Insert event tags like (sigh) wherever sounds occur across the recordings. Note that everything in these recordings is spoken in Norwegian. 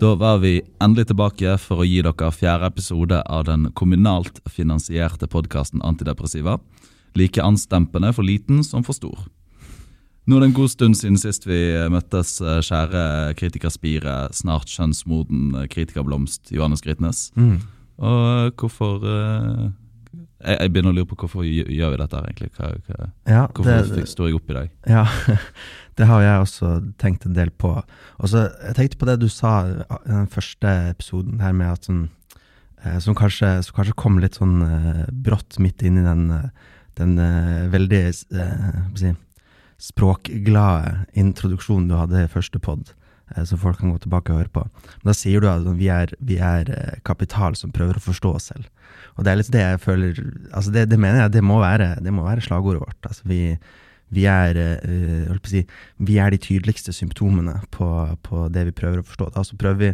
Da var vi endelig tilbake for å gi dere fjerde episode av den kommunalt finansierte podkasten Antidepressiva. Like anstempende for liten som for stor. Nå er det en god stund siden sist vi møttes, eh, kjære kritikerspire, snart skjønnsmoden kritikerblomst Johannes Grytnes. Og hvorfor eh, jeg, jeg begynner å lure på hvorfor gjør vi dette her, egentlig. Hva, hva, Ja, hvorfor det, står jeg opp i dag? (laughs) ja, det har jeg også tenkt en del på. Også, Jeg tenkte på det du sa i den første episoden her med at sånn eh, Som kanskje, som kanskje kom litt sånn eh, brått midt inn i den, eh, den veldig si, språkglade introduksjonen du hadde i første pod, som folk kan gå tilbake og høre på. Men da sier du at vi er, vi er kapital som prøver å forstå oss selv. Og det er litt det jeg føler altså det, det mener jeg det må være, det må være slagordet vårt. Altså vi, vi, er, øh, si, vi er de tydeligste symptomene på, på det vi prøver å forstå. Altså prøver vi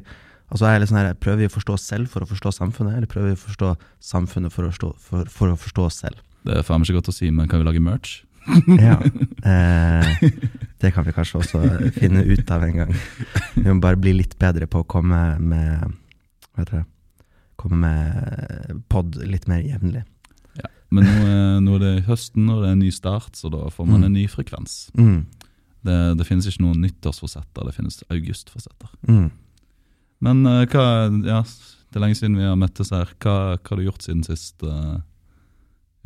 altså er litt sånn her, prøver vi å forstå oss selv for å forstå samfunnet, eller prøver vi å forstå samfunnet for å forstå, for, for å forstå oss selv? Det er faen ikke godt å si, men kan vi lage merch? (laughs) Ja. Eh, det kan vi kanskje også finne ut av en gang. Vi må bare bli litt bedre på å komme med Hva heter det? Komme med pod litt mer jevnlig. Ja. Men nå er, nå er det høsten, og det er en ny start, så da får man Mm. en ny frekvens. Mm. Det, det finnes ikke noen nyttårsforsetter, det finnes augustforsetter. Mm. Men uh, hva Ja, det er lenge siden vi har møttes her. Hva, hva har du gjort siden sist? Uh,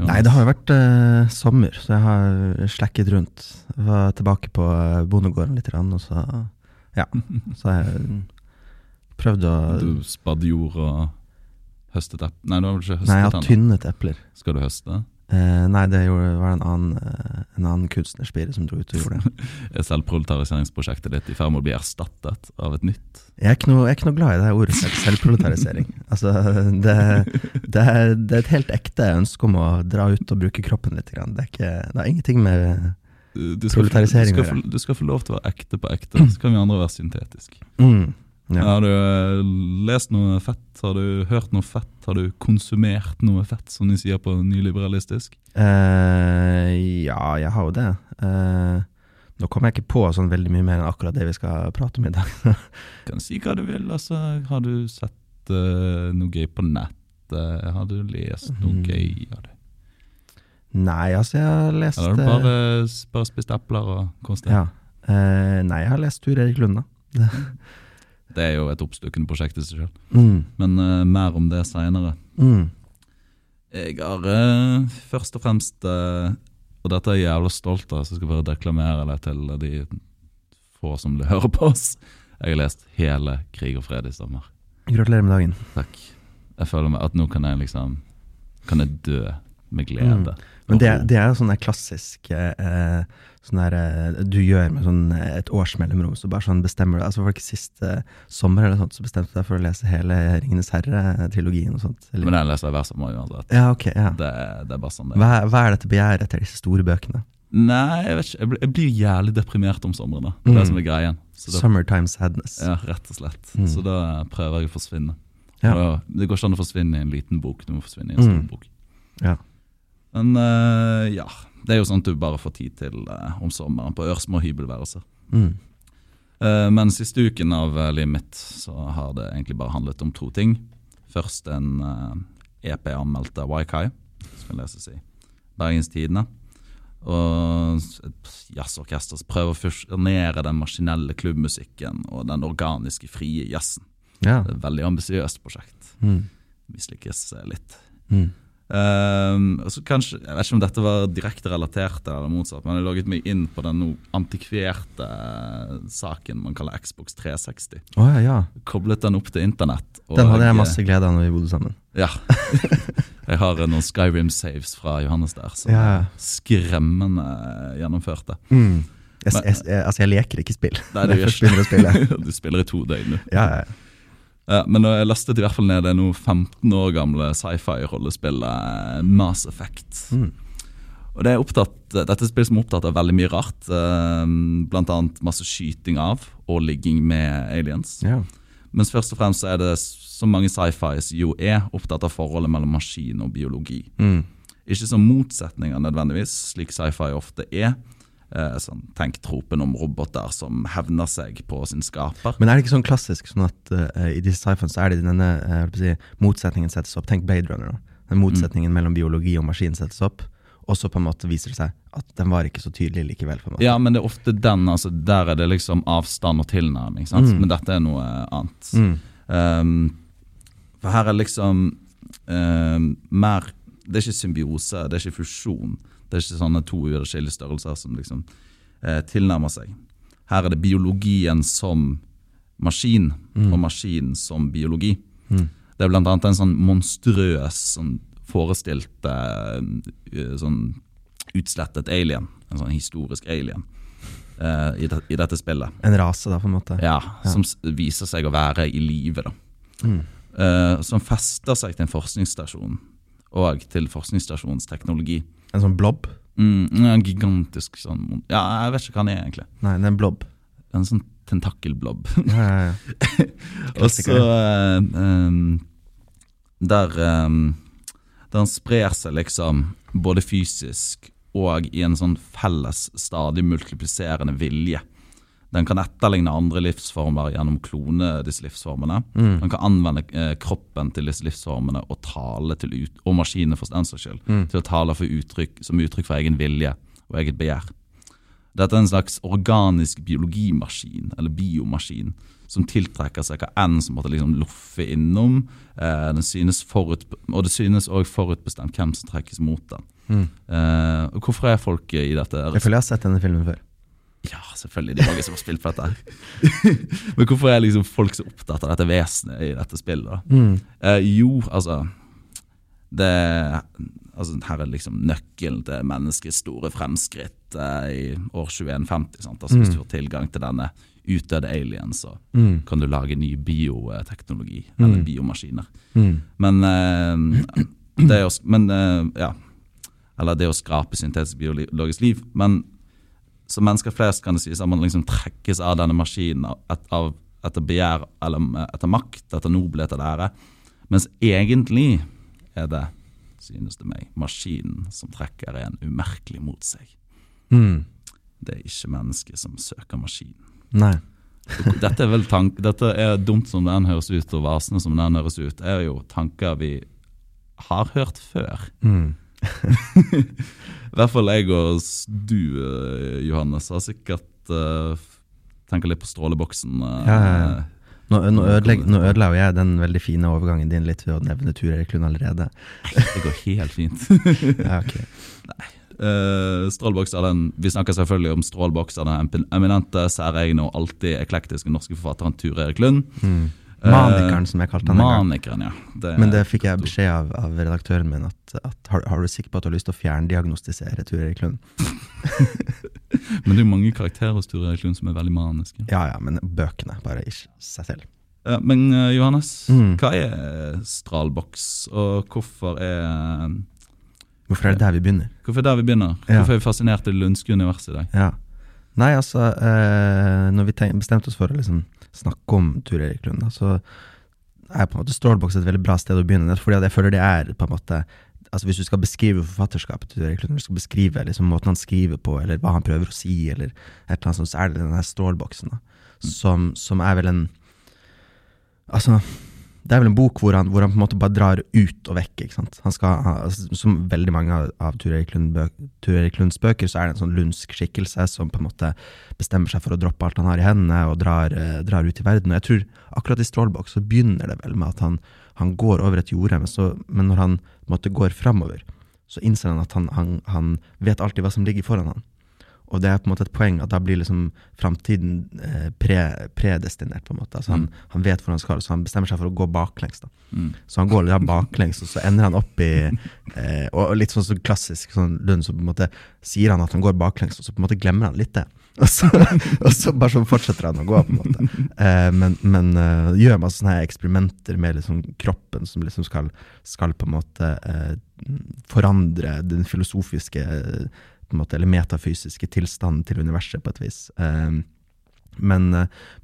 Nei, det har jo vært uh, sommer, så jeg har slekket rundt. Jeg var tilbake på eh, bondegården litt, og så Ja. (laughs) Så jeg prøvd å Du spadde jord og høstet epler? Nei, du har vel ikke høstet Nei, jeg har tynnet epler. Skal du høste? Eh, nei, det gjorde, var en annen, eh, en annen kunstnerspire som dro ut og gjorde det. (laughs) Er selvproletariseringsprosjektet ditt i ferd med å bli erstattet av et nytt? Jeg er ikke noe, er ikke noe glad i det ordet selvproletarisering. Altså, det, det, er, det er et helt ekte ønske om å dra ut og bruke kroppen litt. grann. Det, er ikke, det er ingenting med Du, du, skal, Proletarisering å få, du skal få lov til å være ekte på ekte, så kan vi andre være syntetiske. mm, ja. Har du eh, lest noe fett? Har du hørt noe fett? Har du konsumert noe fett, som de sier på nyliberalistisk? Uh, ja, jeg har jo det. Uh, nå kommer jeg ikke på sånn veldig mye mer enn akkurat det vi skal prate om i dag. (laughs) Kan si hva du vil. altså. Har du sett uh, noe gøy på nettet? Har du lest noe mm. gøy? Har du, nei, altså, jeg har lest eller har du bare, bare spist epler og kost deg? ja. Nei, jeg har lest Tur Erik Lunde. (laughs) Det er jo et oppstykkende prosjekt i seg selv. Mm, Men uh, mer om det seinere. mm, Jeg har uh, først og fremst uh, Og dette er jeg jævla stolt av, så jeg skal bare deklamere det til de få som vil høre på oss. Jeg har lest hele Krig og fred i sommer. gratulerer med dagen. Takk. Jeg føler meg at nå kan jeg liksom Kan jeg dø med glede. Men det, det er jo sånn klassisk eh, sånn der, eh, du gjør med sånn eh, et års mellomrom. Så bare sånn bestemmer du altså det ikke sist eh, sommer eller sånt, så bestemte du deg for å lese hele Ringenes herre-trilogien og sånt? Eller? Men den leser jeg hver sommer uansett. ja, okay, ja. Det, det er bare sånn det. Hva, hva er dette begjæret etter disse store bøkene? Nei, jeg vet ikke. Jeg blir, jeg blir jævlig deprimert om sommeren. da. Det er Mm. som er greien. Så da, Summertime sadness. ja, rett og slett. Mm. Så da prøver jeg å forsvinne. Ja. Da, Det går ikke an å forsvinne i en liten bok, du må forsvinne i en stor Mm. bok. Ja. Men uh, ja, det er jo sånn at du bare får tid til eh, om sommeren på ørsmå hybelværelser. Mm. Uh, men siste uken av eh, livet mitt så har det egentlig bare handlet om to ting. Først en eh, EP anmeldt av Waikai, skal leses i Bergens Tidende. Og et jazzorkester som prøver å fusjonere den maskinelle klubbmusikken og den organiske, frie jazzen. Ja. Det er et veldig ambisiøst prosjekt. Mm. Mislykkes eh, litt. Mm. Ehm, og så kanskje, Jeg vet ikke om dette var direkte relatert eller motsatt, men jeg logget meg inn på den antikverte eh, saken man kaller Xbox 360. Oh, ja, ja. Koblet den opp til internett. Den hadde jeg masse glede av når vi bodde sammen. Ja. (laughs) jeg har noen Skyrim-saves fra Johannes der som Ja. skremmende gjennomførte. Mm. Jeg, Men- jeg, jeg, altså, jeg leker ikke spill. Nei, det gjør først begynner spille. (laughs) du spiller i to døgn, du. Ja, ja. Men jeg lastet i hvert fall ned det nå 15 år gamle sci-fi-rollespillet Mass Effect. Mm. Og det er opptatt, Dette er et spill som er opptatt av veldig mye rart. eh, Blant annet masse skyting av og ligging med aliens. ja. Mens først og fremst er det, som mange sci-fis jo er, opptatt av forholdet mellom maskin og biologi. Mm. Ikke som motsetninger nødvendigvis, slik sci-fi ofte er, eh, sånn, Tenk tropen om roboter som hevner seg på sin skaper. Men er det ikke sånn klassisk sånn at uh, i disse sci-fene så er det denne uh, si, motsetningen settes opp? Tenk Blade Runner. da. Den motsetningen mellom biologi og maskin settes opp, og så på en måte viser det seg at den var ikke så tydelig likevel. på en måte. Ja, men det er ofte den. altså Der er det liksom avstand og tilnærming. sant? Mm. Men dette er noe annet. Mm. Um, for her er liksom um, mer Det er ikke symbiose, det er ikke fusjon. Det er ikke sånne to uatskillelige størrelser som liksom eh, tilnærmer seg. Her er det biologien som maskin, Mm. og maskinen som biologi. Mm. Det er annet en sånn monstrøs, sånn forestilt eh, sånn utslettet alien. En sånn historisk alien eh, i, det, i dette spillet. En rase, da, på en måte. Ja, Ja. Som viser seg å være i live. Mm. Uh, som fester seg til en forskningsstasjon og til forskningsstasjonens teknologi. En sånn blob? Mm, en gigantisk sånn Ja, jeg vet ikke hva den er, egentlig. Nei, det er en blob. En sånn tentakelblob. Ja, ja, ja. (laughs) Og så um, Der um, Der han sprer seg liksom både fysisk og i en sånn felles, stadig multipliserende vilje. Den kan etterligne andre livsformer gjennom å klone disse livsformene. Mm. Den kan anvende eh, kroppen til disse livsformene og tale til ut, og maskinene for den saks skyld, Mm. til å tale uttrykk, som uttrykk for egen vilje og eget begjær. Dette er en slags organisk biologimaskin, eller biomaskin, som tiltrekker seg hva enn som måtte liksom loffe innom. Eh, forut, og det synes òg forutbestemt hvem som trekkes mot den. Mm. Eh, hvorfor er folk i dette? Jeg føler jeg har sett denne filmen før. Ja, selvfølgelig. Det er mange som har spilt på dette. (laughs) Men hvorfor er liksom folk så opptatt av dette vesenet i dette spillet? Mm. Eh, jo, altså det, altså Her er liksom nøkkelen til menneskets store fremskritt eh, i år 2150. Sant? Altså Hvis Mm. du får tilgang til denne utdødde alien, så Mm. kan du lage ny bioteknologi, eller Mm. biomaskiner. Mm. Men eh, det å, men, eh, ja. Eller det å skrape syntetisk biologisk liv. Men som mennesker flest kan det sies at man liksom trekkes av denne maskinen et- av, etter begjær, eller etter makt, etter nobelhet eller ære. Mens egentlig er det, synes det meg, maskinen som trekker en umerkelig mot seg. Mm. Det er ikke mennesket som søker maskinen. Nei. Dette er vel tank, dette er dumt som den høres ut, og vasende som den høres ut, er jo tanker vi har hørt før. Mm. (laughs) I hvert fall jeg og du, eh, Johannes, har sikkert uh, tenkt litt på stråleboksen. Uh, Ja, ja, ja. Nå, nå, ødelegg, nå ødela jo jeg den veldig fine overgangen din litt ved å nevne Tur Erik Lund allerede. Det går helt fint. (laughs) Ja, ok. Uh, Strålboks er den, Vi snakker selvfølgelig om Strålboks av den eminente, særegne og alltid eklektiske norske forfatteren Ture Erik Lund. Mm. Eh, Manikeren, som jeg kalte han. Manikeren, ja. Det, Men det fikk jeg beskjed av, av redaktøren min at, at har, har du sikker på at du har lyst til å fjerndiagnostisere Ture Erik Lund? (laughs) Men det er jo mange karakterer hos Ture Erik Lund som er veldig maniske. Ja ja, men bøkene, bare ikke seg selv. Eh, men eh, Johannes, Mm. hva er Stralboks, og hvorfor er Hvorfor er det der vi begynner? Hvorfor er det der vi begynner? Ja. Hvorfor er vi fascinert i det lundske universet i dag? Ja. Nei, altså, eh, når vi bestemte oss for å liksom snakke om Tur Erik Lund, så er på en måte Strålboks et veldig bra sted å begynne. Fordi jeg føler det er på en måte Altså Hvis du skal beskrive forfatterskapet til Erik Lund, du skal beskrive liksom, måten han skriver på, eller hva han prøver å si, eller et eller annet sånt, så er det denne strålboksen, da, som, som er vel en Altså, det er vel en bok hvor han, hvor han på en måte bare drar ut og vekk. ikke sant? Han skal, som veldig mange av, av Tur Erik, Lund bøk, Tur Erik Lunds bøker, så er det en sånn lundsk skikkelse som på en måte bestemmer seg for å droppe alt han har i hendene, og drar, eh, drar ut i verden. Og jeg tror akkurat i Strålbok så begynner det vel med at han, han går over et jorde, men, så, men når han på en måte går framover, så innser han at han, han, han vet alltid hva som ligger foran han. Og det er på en måte et poeng at da blir liksom framtiden eh, pre, predestinert, på en måte. Altså han, han vet hvor han skal, så han bestemmer seg for å gå baklengs. da. Mm. Så han går litt baklengs, og så ender han opp i (laughs) eh, Og litt sånn så klassisk sånn Lund, så på en måte sier han at han går baklengs, og så på en måte glemmer han litt det. (laughs) Og så, og så bare så fortsetter han å gå, på en måte. Eh, men men uh, gjør masse sånne eksperimenter med liksom kroppen som liksom skal, skal på en måte eh, forandre den filosofiske på en måte, eller metafysiske tilstanden til universet, på et vis. Eh, men,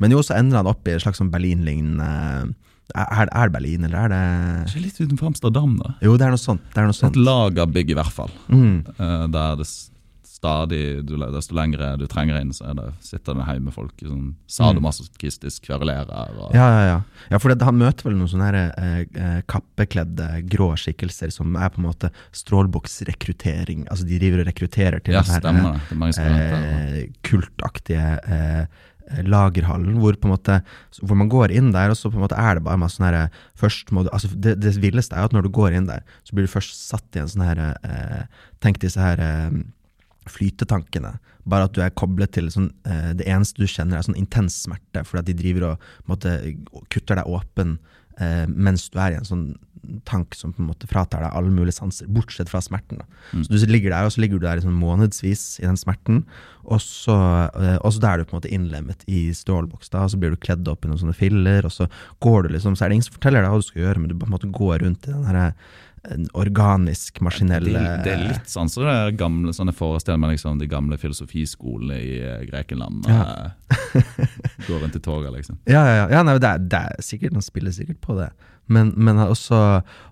men jo, så ender han opp i en slags sånn Berlin-lignende er, er det Berlin, eller er det Ikke litt utenfor Amsterdam, da? Jo, det er noe sånt. Det er noe Et lagerbygg, i hvert fall. Mm. eh, der det stadig, du, desto lengre du trenger inn, så det, sitter det hjemme folk sånn sadomasochistisk kverulerer. Ja, ja, ja. ja for det, han møter vel noen sånne her, eh, eh, kappekledde, grå skikkelser som er på en måte strålboksrekruttering. Altså de driver og rekrutterer til Ja, den her, er eh, kultaktige eh, lagerhallen, hvor på en måte hvor man går inn der, og så på en måte er det bare masse sånn her Først må du Altså, det, det villeste er jo at når du går inn der, så blir du først satt i en sånn her eh, Tenk disse her eh, flytetankene. Bare at du er koblet til sånn eh, Det eneste du kjenner, er sånn intens smerte, fordi de driver og måte, kutter deg åpen eh, mens du er i en sånn tank som på en måte fratar deg alle mulige sanser, bortsett fra smerten. Da. Så du ligger der, og så ligger du der sånn månedsvis i den smerten, og så, eh, og så er du på en måte innlemmet i strålboks, da, og så blir du kledd opp i noen sånne filler, og så går du liksom, så er det ingen som forteller deg hva du skal gjøre, men du på en måte går rundt i den her eh, organisk, maskinell Det, det er litt sånn som det er gamle, sånn jeg forestiller meg liksom, de gamle filosofiskolene i eh, Grekenland. Ja. eh, Går rundt i toga, liksom. (laughs) Ja, ja, ja. ja nei, det, er, det er sikkert, Han spiller sikkert på det. Men, men også,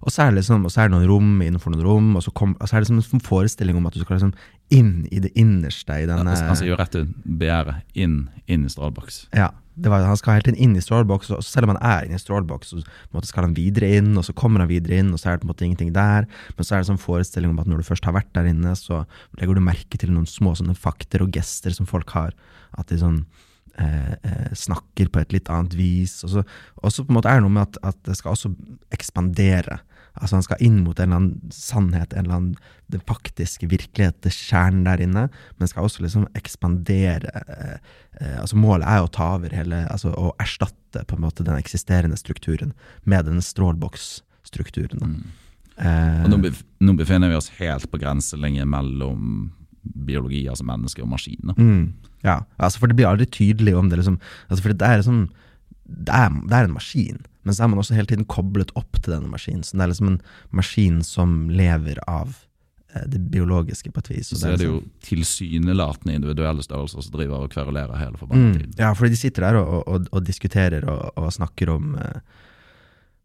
og så er det liksom, og så er det noen rom innenfor noen rom, og så, kom, og så er det liksom en forestilling om at du skal liksom inn i det innerste i denne ja, Altså, altså jo rett ut begjæret inn, inn i strålboks. Ja, var, han skal helt inn, inn i strålboks, og selv om han er inne i strålboks, så en skal han videre inn, og så kommer han videre inn, og så er det på en måte ingenting der. Men så er det sånn forestilling om at når du først har vært der inne, så legger du merke til noen små sånne fakter og gester som folk har. At de sånn eh, eh, snakker på et litt annet vis. Og så på en måte er det noe med at, at det skal også ekspandere. Altså Han skal inn mot en eller annen sannhet, en eller annen den faktiske virkelighet, det kjernen der inne, men skal også liksom ekspandere. Eh, eh, altså Målet er å ta over hele, altså å erstatte på en måte den eksisterende strukturen med den strålboksstrukturen. Mm. Eh, Og nå, bef nå befinner vi oss helt på grenselinjen mellom biologi, altså menneske, og maskin. Mm, ja, altså for det blir aldri tydelig om det liksom altså For det er liksom det er, det er en maskin, men så er man også hele tiden koblet opp til denne maskinen. Så det er liksom en maskin som lever av eh, det biologiske på et vis. Så, Så er det jo liksom- tilsynelatende individuelle størrelser som driver og kverulerer hele forbanna mm, tiden. Ja, fordi de sitter der og, og, og diskuterer og, og snakker om eh,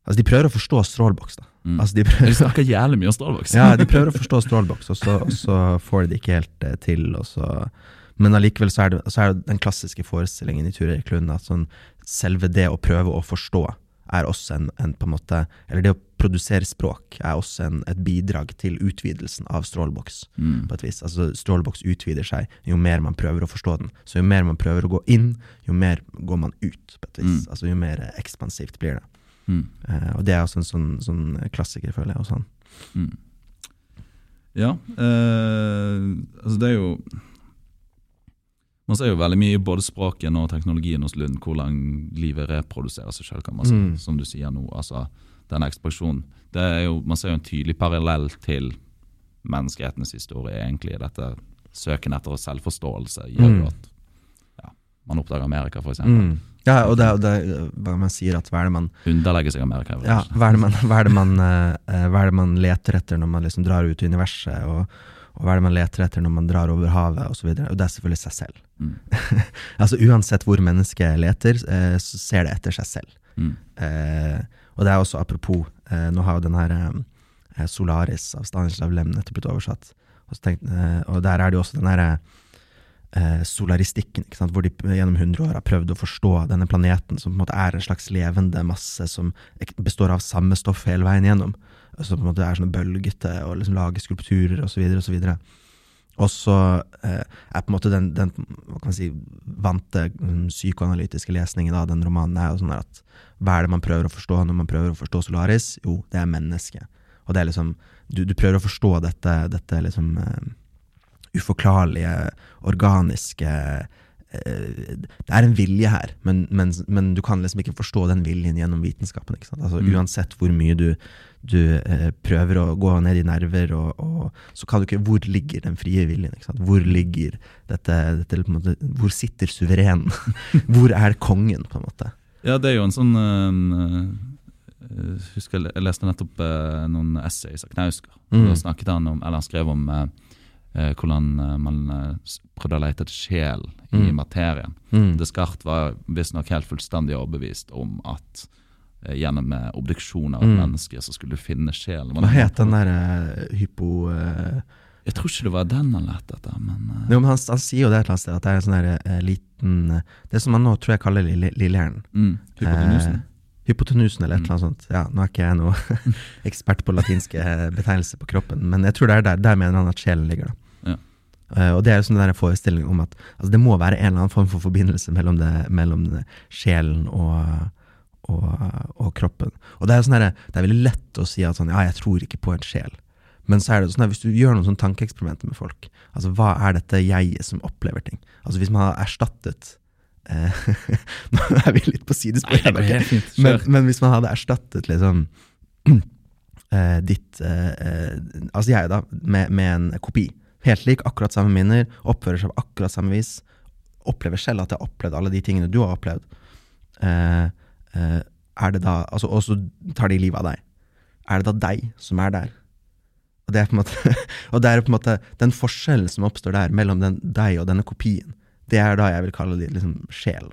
Altså, de prøver å forstå strålboks, da. Mm. Altså, de prøver, de, snakker jævlig mye om strålboks. ja, de prøver å forstå strålboks, og så, så får de det ikke helt eh, til. Og så, men allikevel så er, det, så er det den klassiske forestillingen i Tur Erik Lund at sånn, selve det å prøve å forstå er også en, en på en måte Eller det å produsere språk er også en, et bidrag til utvidelsen av strålboks. Mm. på et vis. Altså Strålboks utvider seg jo mer man prøver å forstå den. Så jo mer man prøver å gå inn, jo mer går man ut, på et vis. Mm. Altså jo mer ekspansivt blir det. Mm. Eh, og det er også en sånn, sånn klassiker, føler jeg. Også. han. Mm. Ja, eh, altså det er jo Man ser jo veldig mye i både språken og teknologien hos Lund hvordan livet reproduserer seg sjøl, si. Mm. Som du sier nå. altså Den ekspansjonen. Det er jo, man ser jo en tydelig parallell til menneskehetens historie, egentlig. Dette søken etter selvforståelse gjør Mm. at ja, man oppdager Amerika, f.eks. Mm. Ja, og det, er hva man sier at hva er det man Underlegger seg Amerika. Ja, hva er man, hva er man, eh, hva er det man leter etter når man liksom drar ut i universet, og, og hva er det man leter etter når man drar over havet, osv. Og, og det er selvfølgelig seg selv. Mm. (laughs) altså Uansett hvor mennesket leter, eh, så ser det etter seg selv. Mm. Eh, og det er også apropos, eh, nå har jo den her eh, Solaris av Stanislav Lem nettopp blitt oversatt, og, så tenkte, eh, og der er det jo også den herre eh, solaristikken, hvor de gjennom 100 år har prøvd å forstå denne planeten, som på en måte er en slags levende masse som består av samme stoff hele veien gjennom. Som på en måte er sånne bølgete og liksom lager skulpturer osv. osv. Og så eh, er på en måte den, den hva kan man si, vante mm, psykoanalytiske lesningen av den romanen er jo sånn at hva er det man prøver å forstå når man prøver å forstå Solaris? Jo, det er mennesket. Og det er liksom, du, du prøver å forstå dette, dette liksom eh, uforklarlige, organiske Det er en vilje her, men, men, men du kan liksom ikke forstå den viljen gjennom vitenskapen. Altså, Mm. Uansett hvor mye du, du eh, prøver å gå ned i nerver, og, og, så kan du ikke Hvor ligger den frie viljen? Hvor ligger dette, dette måte, Hvor sitter suveren? (laughs) hvor er kongen, på en måte? Ja, det er jo en sånn eh, eh, husker jeg, leste nettopp eh, noen essays av Knausgård. Mm. Da snakket han om, eller han skrev om eh, eh, hvordan eh, man eh, prøvde å lete etter sjel i Mm. materien. Mm. Descartes var visstnok helt fullstendig overbevist om at eh, gjennom eh, obduksjon av et Mm. menneske så skulle du finne sjelen. Hva het den derre hypo... Uh, Jeg tror ikke det var den han lette etter, men uh, Jo, men han, han sier jo det et eller annet sted, at det er en sånn eh, liten eh, Det som man nå tror jeg kaller lillehjernen. Li, li, mm, Hypotenusen. Hypotenusen eller et eller annet sånt. Ja, nå er ikke jeg noe (laughs) ekspert på latinske betegnelser på kroppen, men jeg tror det er der, der mener han at sjelen ligger. da. Ja. Uh, og det er jo sånn den der om at altså, det må være en eller annen form for forbindelse mellom, det, mellom det, sjelen og, og, og kroppen. Og det er, sånn der, det er veldig lett å si at sånn, ja, jeg tror ikke på en sjel. Men så er det sånn at hvis du gjør noen sånne tankeeksperimenter med folk, altså hva er dette jeget som opplever ting? Altså hvis man har erstattet (laughs) Nå er vi litt på sidespor. Men, men hvis man hadde erstattet liksom uh, (clears throat) ditt eh, eh, Altså jeg, da, med, med en kopi. Helt lik, akkurat samme minner, oppfører seg på akkurat samme vis. Opplever selv at jeg har opplevd alle de tingene du har opplevd. Uh, eh, er det da altså, Og så tar de livet av deg. Er det da deg som er der? Og det er på en måte, (laughs) og det er på en måte den forskjellen som oppstår der mellom den, deg og denne kopien. Det er da jeg vil kalle det liksom sjel.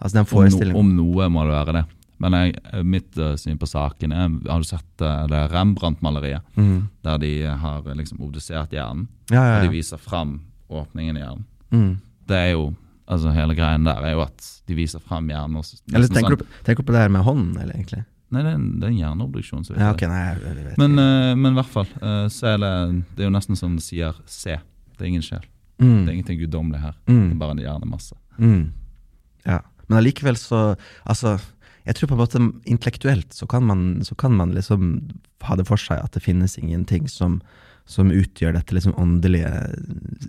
Altså den Om, no, om noe må det være det. Men jeg, mitt eh, syn på saken er Har du sett eh, det Rembrandt-maleriet? Mm. Der de har eh, liksom obdusert hjernen, Ja, ja, og de viser fram åpningen i hjernen. Mm. Det er jo Altså Hele greien der er jo at de viser fram hjernen. og s- Eller tenker sånn- du, tenker du på det her med hånden, eller egentlig? Nei, det er en, det er en hjerneobduksjon. så Ja, okay, nei, jeg, jeg vet Men, eh, men i hvert fall. eh, så er det, det er jo nesten som det sier se. Det er ingen sjel. Mm. Det er ingenting guddommelig her. Det Mm. er bare en hjernemasse. Mm. Ja. Men allikevel så Altså, jeg tror på en måte intellektuelt så kan man, så kan man liksom ha det for seg at det finnes ingenting som, som utgjør dette liksom åndelige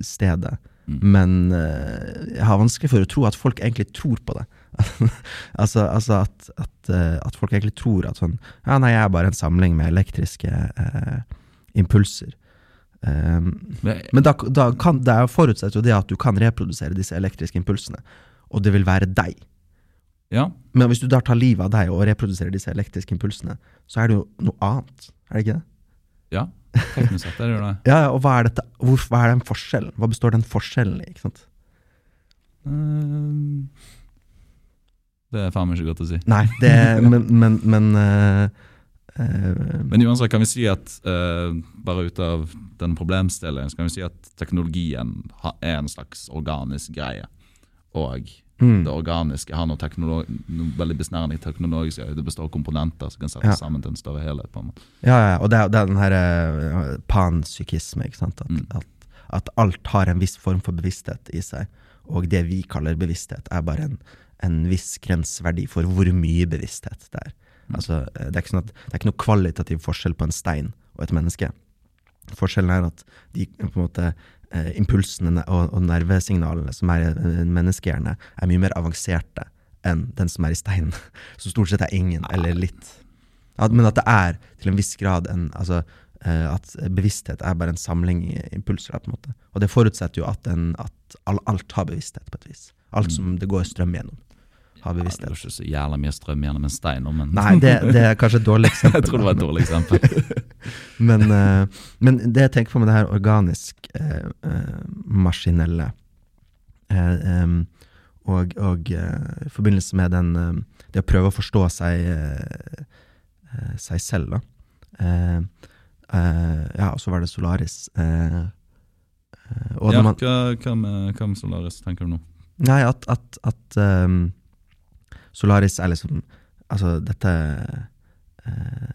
stedet. Mm. Men eh, jeg har vanskelig for å tro at folk egentlig tror på det. (laughs) altså, altså at, at, eh, at folk egentlig tror at sånn Ja, nei, jeg er bare en samling med elektriske eh, impulser. Um, Men, da, da kan, det er jo det at du kan reprodusere disse elektriske impulsene, og det vil være deg. ja, Men hvis du da tar livet av deg og reproduserer disse elektriske impulsene, så er det jo noe annet, er det ikke det? ja, teknisk sett er det det. (laughs) Ja, og hva er dette? Hvor, hva er den forskjellen? Hva består den forskjellen i? ikke sant? Eh, det er faen meg ikke godt å si. Nei, det Men, men, men eh, Men uansett kan vi si at eh, bare ut av den problemstillingen, så kan vi si at teknologien er en slags organisk greie. Og mm, det organiske har noe, noe veldig besnærende teknologisk. Det består av komponenter som kan settes Ja. sammen til en større helhet. på en måte. Ja, ja, og det er, det er den her eh, panpsykisme, ikke sant? At, Mm. at, at alt har en viss form for bevissthet i seg, og det vi kaller bevissthet, er bare en, en viss grensverdi for hvor mye bevissthet det er. Mm. Altså, eh, det, er sånn at, det er ikke noe kvalitativ forskjell på en stein og et menneske. Forskjellen er at de på en måte eh, impulsene og, og nervesignalene som er i en menneskehjerne, er mye mer avanserte enn den som er i steinen, (laughs) som stort sett er ingen eller litt. At, men at det er til en viss grad en altså, eh, At bevissthet er bare en samling impulser. på en måte. Og det forutsetter jo at, en, at alt har bevissthet, på et vis. Alt som det går strøm gjennom, har Ja, det er var ikke så jævla mye strøm gjennom en stein men Nei, det, det er kanskje et dårlig (laughs) eksempel. jeg tror det var et dårlig eksempel. (laughs) Men, eh, men det jeg tenker på med det her organisk eh, eh, maskinelle eh, um, og, og uh, i forbindelse med den uh, det å prøve å forstå seg, uh, seg selv, da. Ja, og så var det Solaris. Ja, man, hva, hva, med, hva med Solaris, tenker du nå? Nei, at, at, at ehm, Solaris er liksom Altså, dette eh,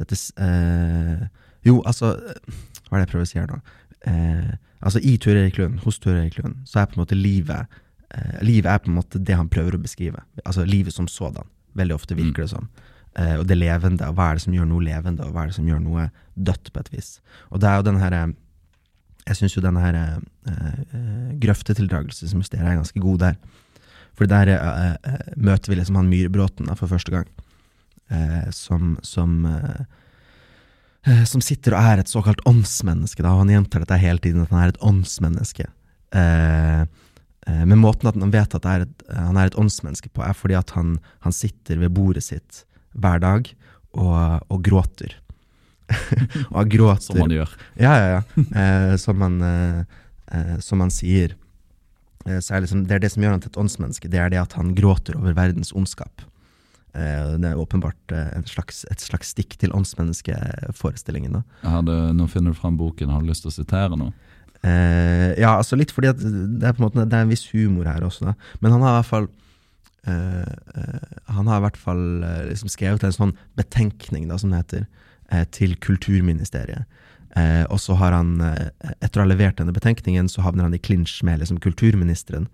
Dette eh, Jo, altså Hva er det jeg prøver å si her nå? Eh, altså, i Ture Erik Lund, hos Ture Erik Lund, så er på en måte livet eh, Livet er på en måte det han prøver å beskrive. Altså livet som sådan. Veldig ofte virker det som. Eh, og det levende, og hva er det som gjør noe levende, og hva er det som gjør noe dødt, på et vis. Og det er jo den herre jeg syns jo denne her eh, eh, grøftetildragelsesmysteriet er ganske god der. For der eh, møter vi liksom han Myhrbråten for første gang. uh, som som, eh, som sitter og er et såkalt åndsmenneske. Da, han gjentar dette hele tiden, at han er et åndsmenneske. Eh, eh, men måten at han vet at det er et, han er et åndsmenneske på, er fordi at han, han sitter ved bordet sitt hver dag og, og gråter. (laughs) og han gråter Som man gjør. ja, ja, ja. Eh, som, man, eh, eh, som man sier. Eh, så er det, liksom, det er det som gjør han til et åndsmenneske. Det er det at han gråter over verdens ondskap. Eh, det er åpenbart eh, en slags, et slags stikk til åndsmenneskeforestillingen. Nå finner du fram boken. Har du lyst til å sitere noe? Eh, ja, altså litt fordi det er måte det er en viss humor her også, da. Men han har i hvert fall eh, eh, Han har i hvert fall eh, liksom skrevet en sånn betenkning, da, som det heter, eh, til Kulturministeriet. Eh, og så har han, eh, etter å ha levert denne betenkningen, så havner han i klinsj med liksom, kulturministeren.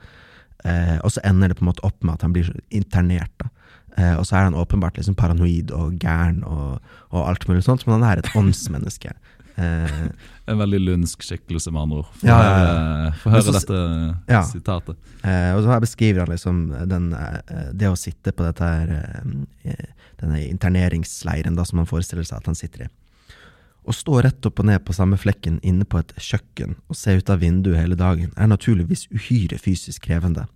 Eh, og så ender det på en måte opp med at han blir internert. da. Eh, og så er han åpenbart liksom paranoid og gæren og, og alt mulig sånt, men han er et åndsmenneske. Eh, (laughs) En veldig lundsk skikkelse, med andre ord. Få Ja, høre, få høre så- dette ja. sitatet. Eh, og så her beskriver han liksom den, eh, det å sitte på dette her, eh, denne interneringsleiren da, som han forestiller seg at han sitter i. Å stå rett opp og ned på samme flekken inne på et kjøkken og se ut av vinduet hele dagen er naturligvis uhyre fysisk krevende.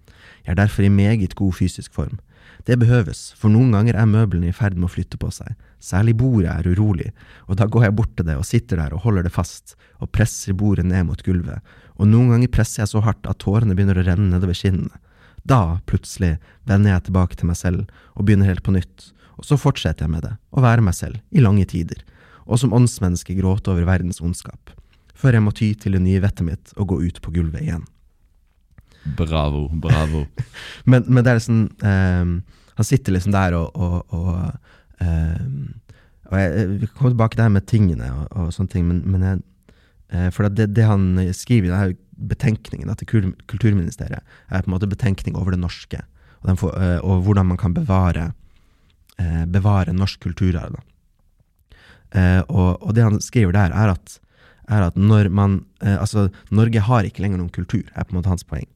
Jeg er derfor i meget god fysisk form. Det behøves, for noen ganger er møblene i ferd med å flytte på seg. Særlig bordet er urolig, og da går jeg bort til det og sitter der og holder det fast, og presser bordet ned mot gulvet, og noen ganger presser jeg så hardt at tårene begynner å renne nedover kinnene. Da, plutselig, vender jeg tilbake til meg selv og begynner helt på nytt, og så fortsetter jeg med det, å være meg selv, i lange tider, og som åndsmenneske gråte over verdens ondskap, før jeg må ty til det nye vettet mitt og gå ut på gulvet igjen. Bravo, bravo. (laughs) Men, men det er liksom um, Han sitter liksom der og, og, og, um, og jeg, Vi kan komme tilbake til det her med tingene og, og sånne ting, men, men jeg, eh, For det, det han skriver i denne betenkningen til kul- Kulturministeriet, er på en måte betenkning over det norske, og, den får, eh, og hvordan man kan bevare, eh, bevare norsk kulturarv. Eh, og, og det han skriver der, er at, er at når man eh, Altså, Norge har ikke lenger noen kultur, er på en måte hans poeng.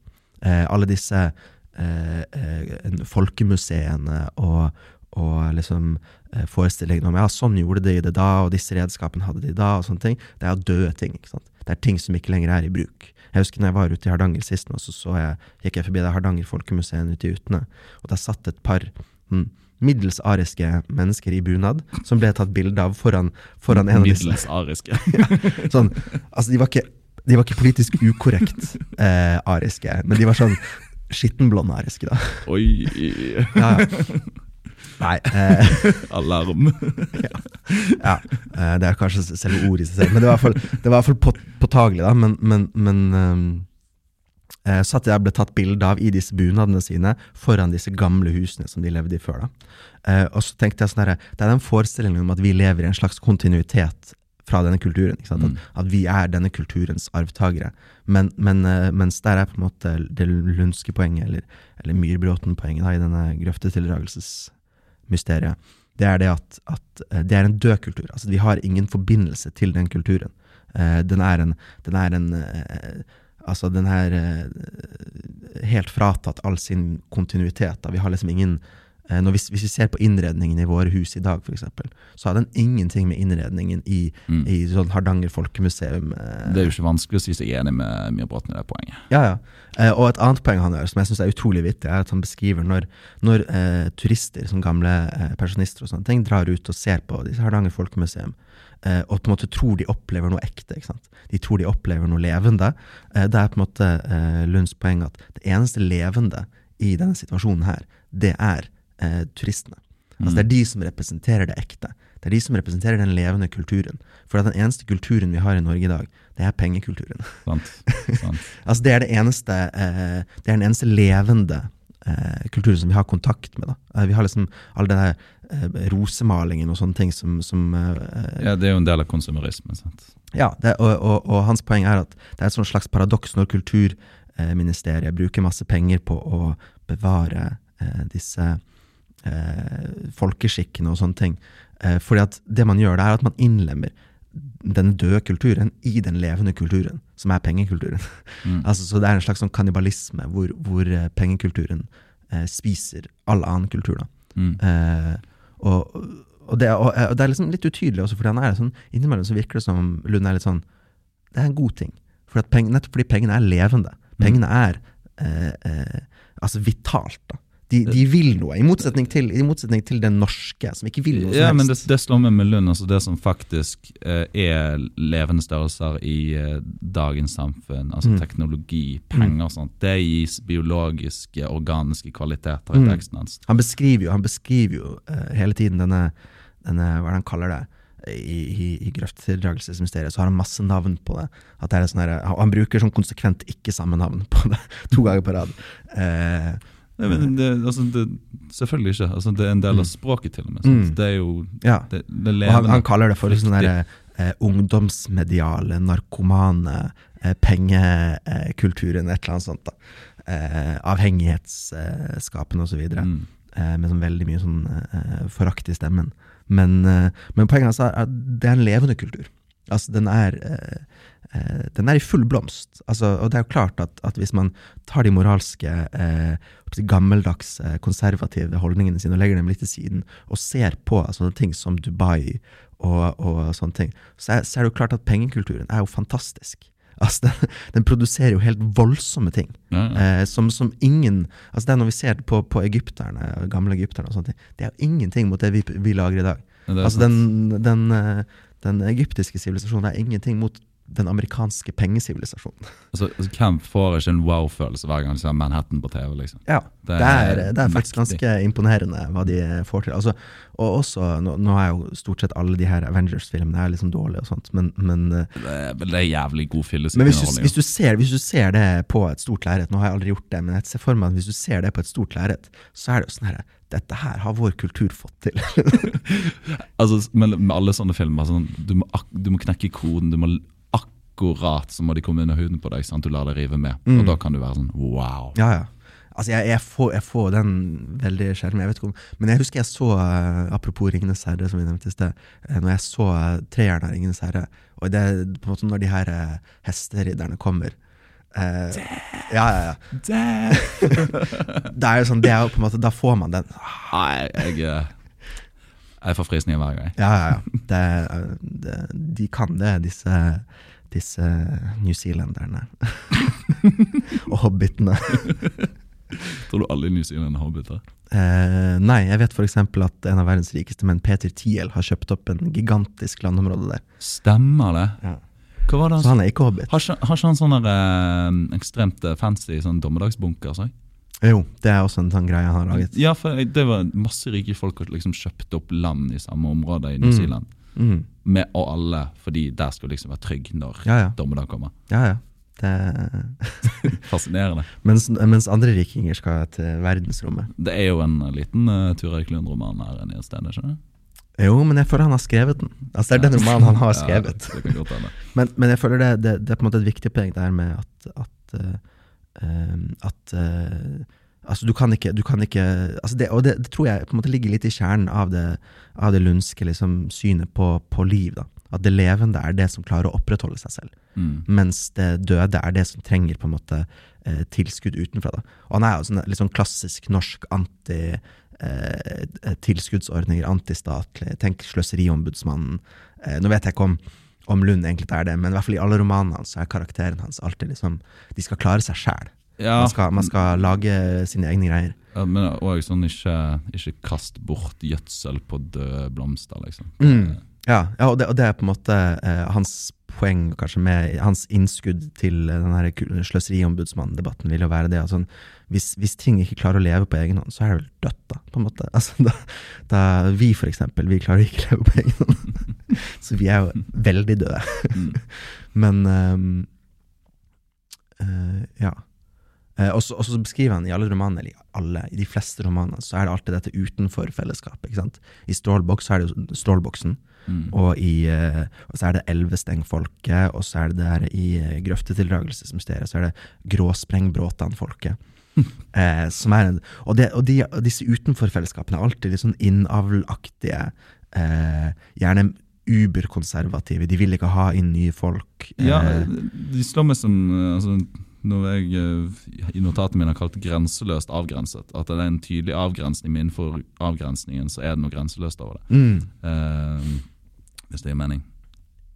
Eh, alle disse eh, eh, folkemuseene og, og liksom eh, forestillingene om ja, sånn gjorde de det da, og disse redskapene hadde de da, og sånne ting, det er døde ting. ikke sant? Det er ting som ikke lenger er i bruk. Jeg husker når jeg var ute i Hardanger sist, nå, så, så jeg, gikk jeg forbi det Hardanger folkemuseet ute i Utne, og der satt et par mm, middels ariske mennesker i bunad som ble tatt bilde av foran, foran en av disse Middels ariske. (laughs) sånn, altså de var ikke, de var ikke politisk ukorrekt eh, ariske, men de var sånn skittenblonde ariske, da. Oi, Ja, ja. Nei, eh, (laughs) alarm. ja, ja. det er kanskje selve ordet i seg selv, men det var i hvert fall, påtagelig, da. Men, men, men ehm, eh, at jeg ble tatt bilde av i disse bunadene sine foran disse gamle husene som de levde i før. da. Eh, og så tenkte jeg sånn her, Det er den forestillingen om at vi lever i en slags kontinuitet fra denne kulturen. ikke sant? At, at vi er denne kulturens arvtakere. Men, men, eh, mens der er på en måte det lundske poenget, eller, eller Myrbråten-poenget da, i denne grøftetildragelsesmysteriet, det er det at, at det er en død kultur. Altså Vi har ingen forbindelse til den kulturen. Den er en, den er en Altså, den er eh, helt fratatt all sin kontinuitet. Da. Vi har liksom ingen eh, når vi, Hvis vi ser på innredningen i våre hus i dag, for eksempel, så har den ingenting med innredningen i, Mm. i sånn Hardanger folkemuseum eh, Det er jo ikke vanskelig å si seg enig med Myrbråten i det poenget. ja, ja. Eh, og et annet poeng han gjør, som jeg syns er utrolig vittig, er at han beskriver når, når eh, turister, som gamle eh, pensjonister og sånne ting, drar ut og ser på disse Hardanger folkemuseum, eh, og på en måte tror de opplever noe ekte. ikke sant? De tror de opplever noe levende. Det er på en måte eh, Lunds poeng at det eneste levende i denne situasjonen her, det er eh, turistene. Altså Det er de som representerer det ekte. Det er de som representerer den levende kulturen. For den eneste kulturen vi har i Norge i dag, det er pengekulturen. Sant? Sant? (laughs) Altså Det er det eneste eh, Det er den eneste levende eh, kulturen som vi har kontakt med. da. Eh, vi har liksom all den der eh, rosemalingen og sånne ting som, som eh, Ja, det er jo en del av konsumerismen. sant? Ja, det, og, og, og hans poeng er at det er et slags paradoks når Kulturministeriet bruker masse penger på å bevare eh, disse eh, folkeskikkene og sånne ting. Eh, fordi at det man gjør, det er at man innlemmer den døde kulturen i den levende kulturen, som er pengekulturen. Mm. (laughs) altså, så det er en slags sånn kannibalisme hvor, hvor eh, pengekulturen eh, spiser all annen kultur. da. Mm. Eh, og, og, det, og, og det er liksom litt utydelig også, fordi han er sånn, innimellom så virker det som Lund er litt sånn Det er en god ting. For at peng, nettopp fordi pengene er levende. Pengene er eh, eh, altså vitalt. da. De, de vil noe, i motsetning, til, i motsetning til den norske, som ikke vil noe Ja, som men det, helst. det slår meg med Lund, altså det som faktisk eh, er levende størrelser i eh, dagens samfunn, altså Mm. teknologi, penger og sånt, det gis biologiske, organiske kvaliteter i Mm. teksten hans. Han beskriver jo, han beskriver jo eh, hele tiden denne, denne Hva er det han kaller det? I, i, i grøfttildragelsesmysteriet så har han masse navn på det. At det er sånn her, han, han bruker sånn konsekvent ikke samme navn på det (laughs) to ganger på rad. Eh, Nei, men det, altså, det, selvfølgelig ikke. Altså, det er en del av Mm. språket, til og med. Mm. Det er jo ja. det, Og han, han kaller det for sånn derre eh, ungdomsmediale, narkomane, eh, pengekulturen, et eller annet sånt. da. Eh, avhengighetsskapende osv. videre Mm. eh, med sånn veldig mye sånn eh, forakt i stemmen. Men, eh, men poenget er at det er en levende kultur. Altså, den er, eh, eh, den er i full blomst. Altså, og det er jo klart at, at hvis man tar de moralske, eh, gammeldags, eh, konservative holdningene sine og legger dem litt til siden, og ser på sånne ting som Dubai og, og sånne ting, så er, så er det jo klart at pengekulturen er jo fantastisk. Altså, (laughs) den, den produserer jo helt voldsomme ting. Ja, ja. Eh, som, som ingen altså det er Når vi ser på, på egypterne, gamle egypterne, og sånne ting, det er jo ingenting mot det vi, vi lager i dag. Ja, Altså. Den, den, eh, den egyptiske sivilisasjonen er ingenting mot den amerikanske pengesivilisasjonen. (laughs) altså, altså, hvem får ikke en wow-følelse hver gang de ser Manhattan på TV? liksom? Ja, Det det er, det er faktisk ganske imponerende hva de får til. Altså, og også, nå, nå er jo stort sett alle de her Avengers-filmene er liksom dårlige og sånt, men, men eh, Det er, det er jævlig god fyllesyk Men hvis du, hvis, du ser, hvis du ser det på et stort lerret, nå har jeg aldri gjort det, men jeg ser for meg at hvis du ser det på et stort lerret, så er det jo sånn her Dette her har vår kultur fått til. (laughs) Altså, men med alle sånne filmer, sånn, du, må, du må knekke koden. Du må akkurat så må de komme under huden på deg. Sant? Du lar deg rive med. Mm. Og da kan du være sånn wow. ja, ja. Altså, jeg, jeg, får, jeg får den veldig sjelden. Jeg vet ikke om Men jeg husker jeg så, eh, apropos Ringenes herre, som vi nevnte i sted, eh, når jeg så uh, treeren av Ringenes herre, og det på en måte når de her hesteridderne kommer eh, Ja, ja, ja. (laughs) Det er jo sånn, det er jo på en måte Da får man den. Nei, jeg, eh, jeg får frysninger hver gang. Ja, ja, ja. Det, det, de kan det, disse, disse newzealenderne. (laughs) og hobbitene. (laughs) Tror du alle i New Zealand er hobbiter? Eh, nei, jeg vet f.eks. at en av verdens rikeste menn, Peter Thiel, har kjøpt opp en gigantisk landområde der. Stemmer det? Ja. Det Så han er ikke hobbit. Har ikke, har ikke han sånn eh, ekstremt eh, fancy sånn dommedagsbunker? Så? Jo, det er også en sånn greie han har laget. Ja, for det var masse rike folk som liksom kjøpte opp land i samme område i New Mm. Zealand. Mm. Med og alle, fordi der skal du liksom være trygg når Ja, ja. dommedag kommer. ja, ja. Det, (laughs) Fascinerende. mens, mens andre rikinger skal til verdensrommet. Det er jo en liten uh, Turid Klund-roman her en sted, ikke det? Jo, men jeg føler han har skrevet den. Altså, det er den romanen han har skrevet. (laughs) Ja, det kan godt hende. (laughs) Men, men jeg føler det, det, det er på en måte et viktig poeng der med at at, uh, eh, at eh, Altså, du kan ikke, du kan ikke altså det, Og det, det tror jeg på en måte ligger litt i kjernen av det, av det lundske liksom, synet på, på liv. da. At det levende er det som klarer å opprettholde seg selv. Mm. Mens det døde er det som trenger på en måte eh, tilskudd utenfra. da. Og han er jo sånn, litt sånn klassisk norsk anti eh, tilskuddsordninger, antistatlig. Tenk Sløseriombudsmannen. Eh, nå vet jeg ikke om, om Lund egentlig er det, men i hvert fall i alle romanene hans er karakteren hans alltid liksom De skal klare seg sjæl. Ja, Man, skal, man skal lage sine egne greier. ja, men òg sånn ikke, ikke kast bort gjødsel på døde blomster, liksom. Mm. Ja, ja og, det, og det er på en måte eh, hans poeng, kanskje med hans innskudd til den sløseriombudsmann-debatten, vil jo være det at sånn, hvis, hvis ting ikke klarer å leve på egen hånd, så er det vel dødt, da, på en måte. (laughs) Altså, da, da vi, for eksempel, vi klarer ikke å leve på egen hånd. (laughs) så vi er jo veldig døde. Mm. (laughs) Men um, uh, ja. Eh, og så og så beskriver han i alle romanene, eller i alle, i de fleste romanene, så er det alltid dette utenfor fellesskapet. ikke sant? I Stålboks er det jo Strålboksen, Mm. og, i, eh, og så er det Elvestengfolket, og så er det der i uh, Grøftetildragelsesmysteriet, så er det Gråsprengbråtan-folket. (laughs) eh, som en, og, det, og, de, og disse utenfor fellesskapene er alltid litt sånn innavlaktige, eh, gjerne uberkonservative, de vil ikke ha inn nye folk. Ja, eh, de slår meg som eh, altså, Når jeg eh, i notatene mine har kalt grenseløst avgrenset, at det er en tydelig avgrensning, men innenfor avgrensningen så er det noe grenseløst over det. mm, Eh, hvis det gir mening.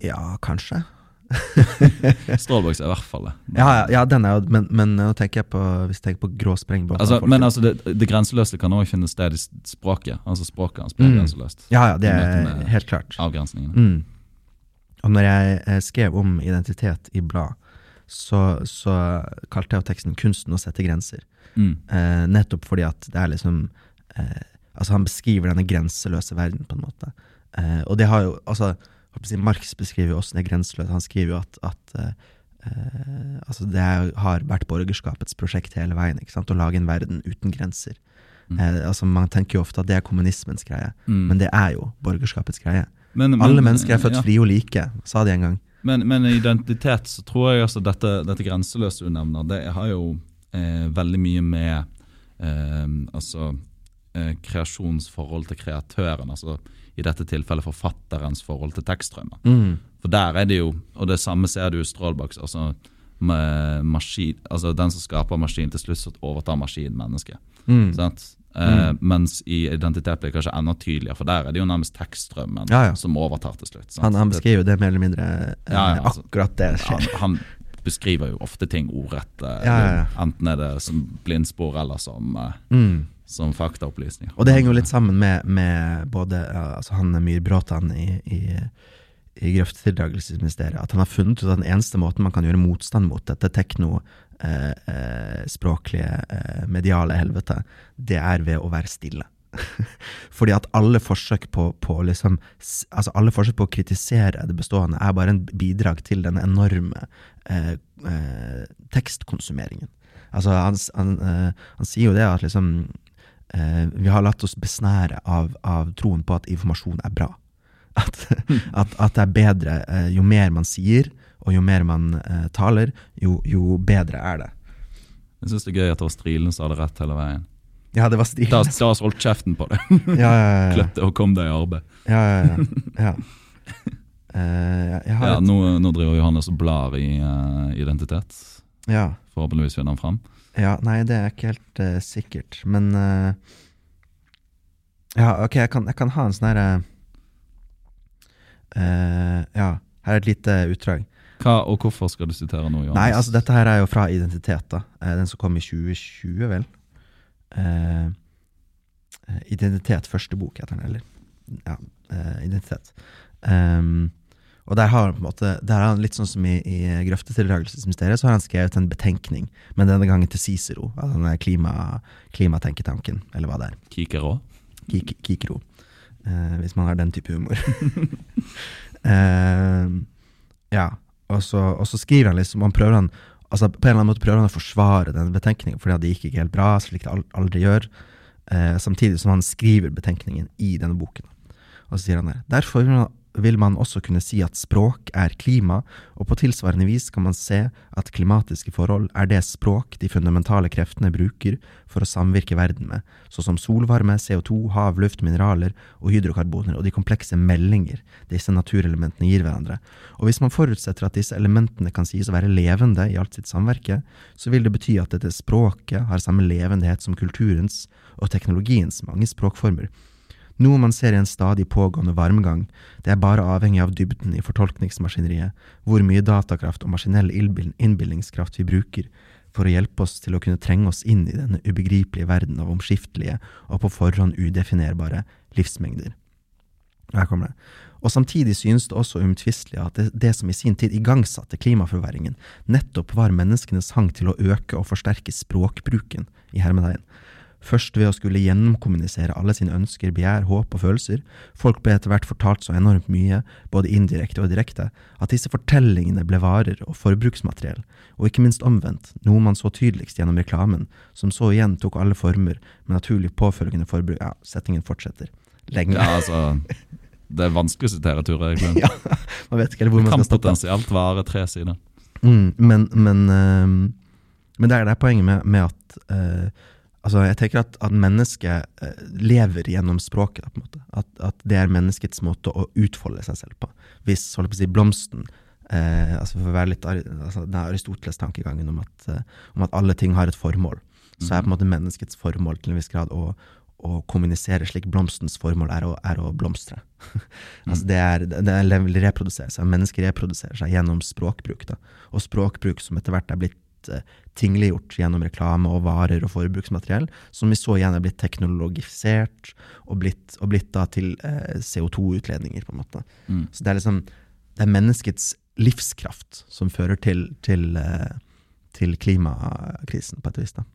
ja, kanskje. (laughs) Strålboks er i hvert fall det. Ja, ja, ja, den er jo Men, men nå tenker jeg på hvis jeg tenker på grå sprengbåter. Altså, men altså, det, det grenseløse kan òg finne sted i språket. Altså Språket hans blir Mm. grenseløst. Ja, ja, det er helt klart. Avgrensningene. Mm. Og når jeg eh, skrev om identitet i blad, så, så kalte jeg jo teksten 'Kunsten å sette grenser'. Mm. Eh, nettopp fordi at det er liksom eh, Altså, han beskriver denne grenseløse verden, på en måte. Eh, og det har jo Altså, si, Marx beskriver jo også den grenseløse. Han skriver jo at, at eh, altså det er, har vært borgerskapets prosjekt hele veien. ikke sant? Å lage en verden uten grenser. Mm. Eh, altså Man tenker jo ofte at det er kommunismens greie, Mm. men det er jo borgerskapets greie. Men- men- Alle mennesker er født ja. frie og like, sa de en gang. Men, men identitet så tror jeg altså dette, dette grenseløse du nevner, det har jo eh, veldig mye med eh, altså eh, kreasjonsforhold til kreatøren, altså i dette tilfellet forfatterens forhold til tekststrømmer. Mm. For der er det jo, og det samme ser du i Strålbaks, altså, maskin, altså den som skaper maskin, til slutt så overtar maskinen mennesket. Mm. Sant? Eh, Mens i identitet blir det kanskje enda tydeligere, for der er det jo nærmest tekststrømmen Ja, ja. som overtar til slutt. Han, han beskriver jo det mer eller mindre uh, Ja, altså. akkurat det han, skjer. han beskriver jo ofte ting ordrett. uh. Enten er det som blindspor eller som, Mm. som faktaopplysninger. Og det henger jo litt sammen med, med både altså han Myhr Bråtan i, i, i at han har funnet ut at den eneste måten man kan gjøre motstand mot dette tekno eh, eh, språklige, eh, mediale helvete, det er ved å være stille. (laughs) Fordi at alle forsøk på, på liksom, altså alle forsøk på å kritisere det bestående er bare en bidrag til den enorme eh, eh, tekstkonsumeringen. Altså han, han, eh, han sier jo det at liksom vi har latt oss besnære av, av troen på at informasjon er bra. (laughs) At, at, at det er bedre jo mer man sier, og jo mer man eh, taler, jo, jo bedre er det. Jeg syns det er gøy at det var Strilen som hadde rett hele veien. Ja, det var stil. Da da holdt kjeften på det. (laughs) Ja, ja, ja. Klipp det og kom deg i arbeid. ja, ja, ja. ja. (laughs) Uh, Ja, nå, nå driver Johannes og blar i uh, identitet. ja, Forhåpentligvis finner han fram. ja, nei, det er ikke helt uh, sikkert, men Ja, ok, jeg kan, jeg kan ha en sånn herre Ja, her er et lite utdrag. Hva og hvorfor skal du sitere nå, Johannes? Nei, altså dette her er jo fra Identitet, da. Eh, den som kom i 2020, vel. Eh, Identitet, første bok heter den, eller? Ja, uh, Identitet. Um, og der har han på en måte Der har han litt sånn som i, i Grøftetildragelsesmysteriet, så har han skrevet en betenkning, men denne gangen til Cicero, altså den klima, klimatenketanken, eller hva det er. Kikero? Kik Kikero. Uh, hvis man har den type humor. (laughs) Ja, og så, og så skriver han liksom Han prøver han Altså På en eller annen måte prøver han å forsvare den betenkningen, fordi det gikk ikke helt bra, slik det aldri gjør. Eh, samtidig som han skriver betenkningen i denne boken. Og så sier han der Derfor vil man, også kunne si at språk er klima, og på tilsvarende vis kan man se at klimatiske forhold er det språk de fundamentale kreftene bruker for å samvirke verden med, så som solvarme, CO2, hav, luft, mineraler og hydrokarboner og de komplekse meldinger disse naturelementene gir hverandre. Og hvis man forutsetter at disse elementene kan sies å være levende i alt sitt samverke, så vil det bety at dette språket har samme levendighet som kulturens og teknologiens mange språkformer. Noe man ser i en stadig pågående varmgang, det er bare avhengig av dybden i fortolkningsmaskineriet, hvor mye datakraft og maskinell innbil- innbilningskraft vi bruker for å hjelpe oss til å kunne trenge oss inn i denne ubegripelige verden av omskiftelige og på forhånd udefinerbare livsmengder. Her kommer det. Og samtidig synes det også uomtvistelig at det, det som i sin tid igangsatte klimaforverringen, nettopp var menneskenes hang til å øke og forsterke språkbruken, i hermetegn. Først ved å skulle gjennomkommunisere alle sine ønsker, begjær, håp og følelser. Folk ble etter hvert fortalt så enormt mye, både indirekte og direkte, at disse fortellingene ble varer og forbruksmateriell, og ikke minst omvendt, noe man så tydeligst gjennom reklamen, som så igjen tok alle former med naturlig påfølgende forbruk. Ja, settingen fortsetter. Lenge. Ja, altså Det er vanskelig å sitere Ture egentlig. (laughs) Ja, man vet ikke hvor man skal stoppe. Det kan potensielt være tre sider. Mm, men, men, øh, men det er det poenget med, med at eh, Altså, jeg tenker at, at mennesket eh, lever gjennom språket. på en måte. At, at det er menneskets måte å utfolde seg selv på. Hvis holdt på å si, blomsten eh, altså for å være litt, altså, Den Aristoteles tankegangen om at, eh, om at alle ting har et formål, så er på en måte menneskets formål til en viss grad å, å kommunisere slik blomstens formål er å, er å blomstre. (laughs) altså det er, det er å reprodusere seg. Mennesker reproduserer seg gjennom språkbruk. Da. Og språkbruk som etter hvert er blitt uh, tingliggjort gjennom reklame og varer og forbruksmateriell, som vi så igjen er blitt teknologifisert og blitt, og blitt da til uh, CO2-utledninger, på en måte. Mm. Så det er liksom det er menneskets livskraft som fører til, til, uh, til klimakrisen, på et vis. da.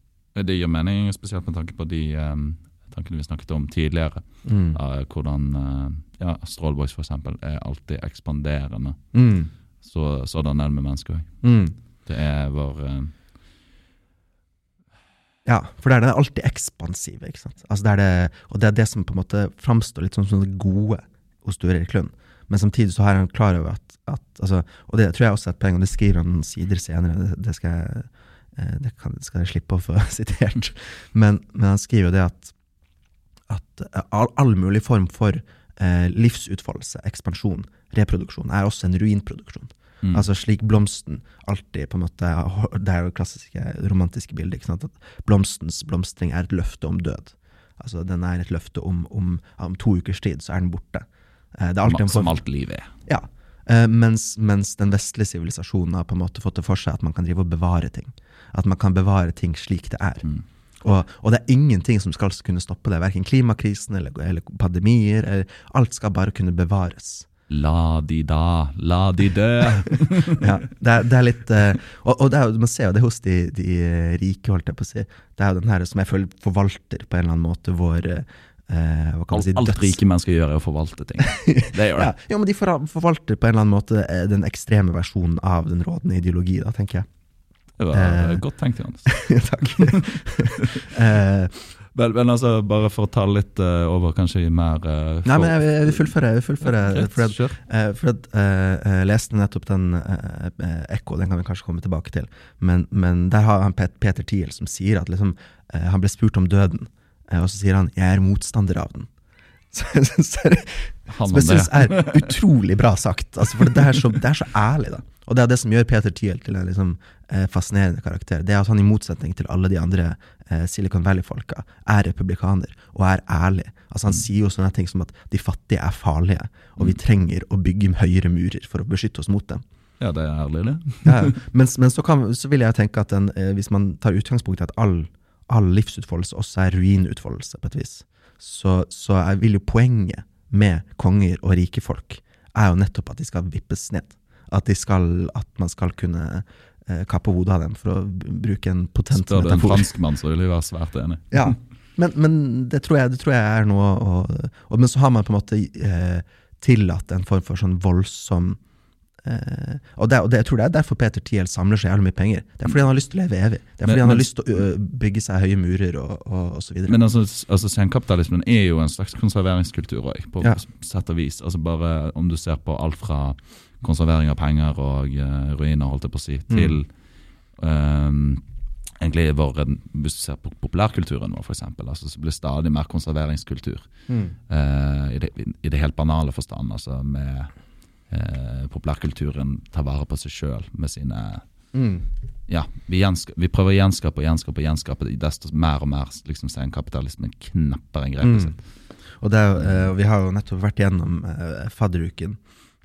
Det gir mening, spesielt med tanke på de um, tankene vi snakket om tidligere. Mm. Uh, hvordan uh, ja, Strålboys eksempel er alltid ekspanderende. Mm. Så, sånn er det med mennesker òg. Mm. Det er vår uh, Ja, for det er det alltid ekspansive. ikke sant? Altså det er det, og det er det som på en måte framstår litt sånn som det gode hos Sture Erik Lund. Men samtidig så har han klar over at, at altså, Og det tror jeg også er et poeng, og det skriver han sider senere. Det, det skal jeg eh, det kan, skal jeg slippe å få (laughs) sitert. Men, men han skriver jo det at, at all, all mulig form for eh, livsutfoldelse, ekspansjon, reproduksjon, er også en ruinproduksjon. Mm. Altså slik blomsten alltid på en måte Det er jo det klassiske romantiske bildet. ikke sant? At blomstens blomstring er et løfte om død. Altså Den er et løfte om, om, om to ukers tid, så er den borte. Eh, Det alltid en Som alt liv er. ja. Uh, mens, mens den vestlige sivilisasjonen har på en måte fått det for seg at man kan drive og bevare ting. At man kan bevare ting slik det er. Mm. Og, og det er ingenting som skal kunne stoppe det. Verken klimakrisen eller, eller pandemier. Eller, alt skal bare kunne bevares. La de da, la de dø. (laughs) Ja, det, er, det er litt uh, Og, og det er, man ser jo det hos de, de eh, rike, holdt jeg på å si. Det er jo den her som jeg føler forvalter på en eller annen måte vår uh, Hva kan man si? alt døds- rike mennesker gjør, er å forvalte ting. (laughs) Det gjør det. Ja, jo, men de for- forvalter på en eller annen måte den ekstreme versjonen av den rådende ideologi, da, tenker jeg. Det var uh, godt tenkt, Johannes. (laughs) Takk. Eh, Vel, men altså, bare for å ta litt uh, over, kanskje mer uh, nei, men jeg, jeg vil fullføre. Jeg vil fullføre for at, Kjør. eh, for at eh, jeg leste nettopp den eh, eh, Ekko, den kan vi kanskje komme tilbake til. Men, men der har han Pet, Peter Thiel som sier at liksom, eh, han ble spurt om døden, eh, og så sier han 'jeg er motstander av den'. (laughs) Som jeg syns det. er utrolig bra sagt. Altså, for det er, så, det er så ærlig, da. Og det er det som gjør Peter Thiel til en liksom, eh, fascinerende karakter. Det er at han i motsetning til alle de andre eh, Silicon Valley-folka er republikaner og er ærlig. Altså Han sier jo sånne ting som at de fattige er farlige, og vi trenger å bygge høyere murer for å beskytte oss mot dem. Ja, det er ærlig, det. Ja, men men så, kan, så vil jeg tenke at den, eh, hvis man tar utgangspunkt i at all, all livsutfoldelse også er ruinutfoldelse, på et vis, så, så vil jo poenget med konger og rike folk er jo nettopp at de skal vippes ned. At, de skal, at man skal kunne eh, kappe hodet av dem, for å bruke en potent Spør du en metafor. franskmann, så vil jeg være svært enig. (laughs) Ja, men, men det, tror jeg, det tror jeg er noe å og, Men så har man på en måte eh, tillatt en form for sånn voldsom eh, og, det, og det, jeg tror det er derfor Peter Thiel samler så jævlig mye penger. Det er fordi han har lyst til å leve evig. Det er fordi Men- han har men- lyst til å bygge seg høye murer og, og, og så videre. Men altså, altså senkapitalismen er jo en slags konserveringskultur òg, på Ja. sett og vis. Altså bare Om du ser på alt fra konservering av penger og uh, ruiner, holdt jeg på å si, til ehm, egentlig vår, Hvis du ser på populærkulturen vår, f.eks., altså, så blir det stadig mer konserveringskultur. Mm. Uh, i, det, I det helt banale forstand, altså med uh, populærkulturen tar vare på seg sjøl med sine Mm. ja, vi, vi prøver å gjenskape og gjenskape og gjenskape desto mer og mer liksom senkapitalismen knapper en grepet Mm. sitt. Og det eh, vi har jo nettopp vært gjennom fadderuken